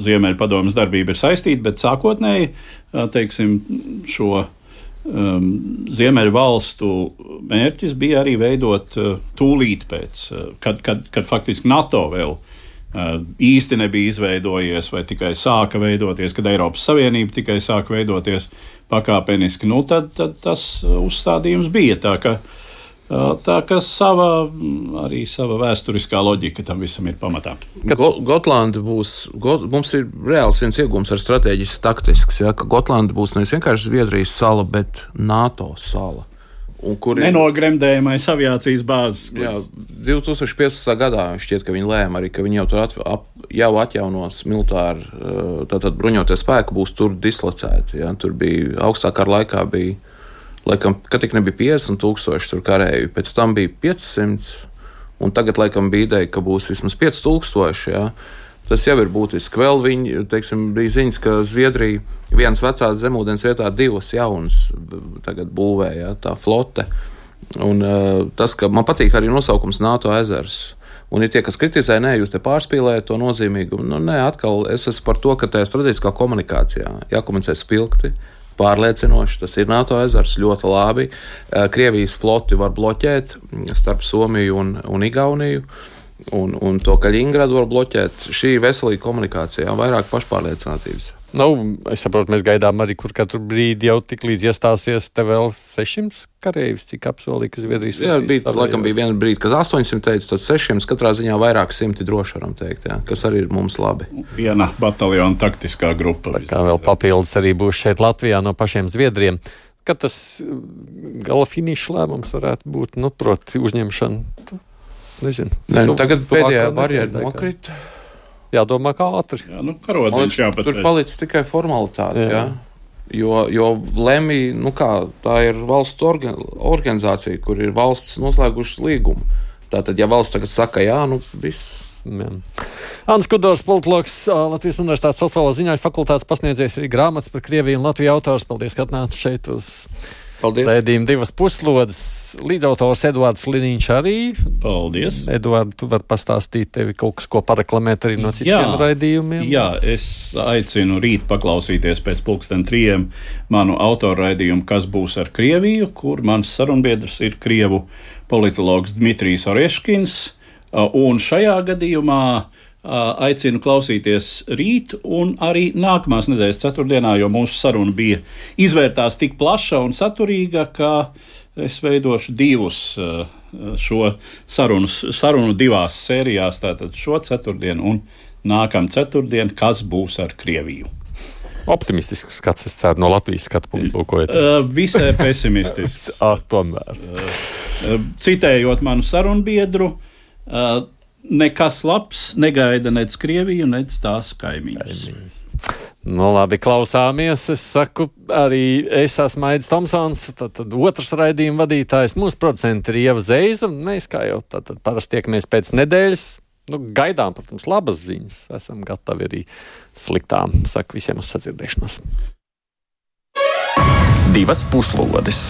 Ziemeļpadomas darbība ir saistīta, bet sākotnēji, teiksim, šo Ziemeļu valstu mērķis bija arī veidot uh, tūlīt pēc, uh, kad, kad, kad faktiski NATO vēl uh, īsti nebija izveidojies, vai tikai sāka veidoties, kad Eiropas Savienība tikai sāka veidoties pakāpeniski, nu, tad, tad tas uzstādījums bija tā, ka Tā kā sava, arī sava vēsturiskā loģika tam visam ir pamatā. Go, Gotlanda būs, Got, mums ir reāls viens iegūms ar strateģisks taktisks, ja, ka Gotlanda būs nevis vienkārši Zviedrijas sala, bet NATO sala. Ir... Nenogremdējamais aviācijas bāzes. Jā, 2015. gadā šķiet, ka viņi lēma arī, ka viņi jau tur at, ap, jau atjaunos militāru, tātad bruņotie spēki būs tur dislocēti. Ja. Tur bija augstākā laikā bija Laikam, kad tik nebija 50 tūkstoši tur karēju, pēc tam bija 500, un tagad laikam bija ideja, ka būs vismaz 5000. Ja? Tas jau ir būtiski. Vēl viņi, teiksim, bija ziņas, ka Zviedrija vienas vecās zemūdens vietā divas jaunas tagad būvē, ja, tā flote. Un, tas, ka man patīk arī nosaukums NATO ezers. Un ir tie, kas kritizē, nē, jūs te pārspīlējat to nozīmīgumu. Nu, nē, atkal es esmu par to, ka tajā strateģiskā komunikācijā jākomunicē spilgti, pārliecinoši. Tas ir NATO ezers ļoti labi. Eh, Krievijas floti var bloķēt starp Somiju un, un Igauniju. Un, un to, ka Ļingradu var bloķēt, šī veselīga komunikācija, vairāk pašpārliecinātības. Nu, es saprotu, mēs gaidām arī, kur katru brīdi jau tik līdz iestāsies te vēl 600 kareivis, cik apsolīja, ka Zviedrijas jā, bija. Laikam bija viena brīdi, kad 800 teica, tad 600 katrā ziņā vairāk simti droši varam teikt, jā, kas arī ir mums labi. Viena bataljona taktiskā grupa. Tā kā vēl papildus arī būs šeit Latvijā no pašiem Zviedriem. Kad tas mm, gala finiša lēmums varētu būt, nu, proti, uzņemšana? Nezinu. Ne, nu, tagad pēdējā barjera nokrita jādomā, kā ātri. Jā, nu, karodziņš jāpaceļ. Tur palicis tikai formalitāte. Jā. Jā. Jo, jo Lemija, nu kā, tā ir valsts orga, organizācija, kur ir valsts noslēgušas līgumu. Tātad, ja valsts tagad saka, jā, nu viss. Ants Kudors, politologs, Latvijas Universitātes sociālā ziņā fakultātes pasniedzējs arī grāmatas par Krieviju un Latviju autors. Paldies, ka atnācāt šeit uz Paldies. Raidījuma divas puslodes. Līdzautors Eduards Liniņš arī. Paldies. Eduards, tu vari pastāstīt tevi kaut kas, ko pareklamēt arī no citiem jā, raidījumiem? Jā, es aicinu rīt paklausīties pēc pulksten trijiem manu autoru raidījumu, kas būs ar Krieviju, kur mans sarunbiedrs ir Krievu politologs Dmitrijs Oreškins. Un šajā gadījumā uh, aicinu klausīties rīt un arī nākamās nedēļas ceturtdienā, jo mūsu saruna bija izvērtās tik plaša un saturīga, ka es veidošu divus šo sarunu, sarunu divās sērijās, tātad šo ceturtdienu un nākamā ceturtdienu, kas būs ar Krieviju. Optimistisks skats, es ceru, no Latvijas skatu punktu. Uh, visai [laughs] pesimistisks. tomēr. Citējot manu sarunbiedru, uh, nekas labs negaida nec Krieviju, nec tās kaimiņus. Nu, labi, klausāmies. Es saku, arī es esmu Aits Tomsons, tad, tad otrs raidījuma vadītājs. Mūsu producents ir Ieva Zeiza. Mēs kā jau tad, tad parasti tiekamies pēc nedēļas. Nu, gaidām, protams, labas ziņas. Esam gatavi arī sliktām. Saku visiem uz sadzirdēšanos. Divas puslodes!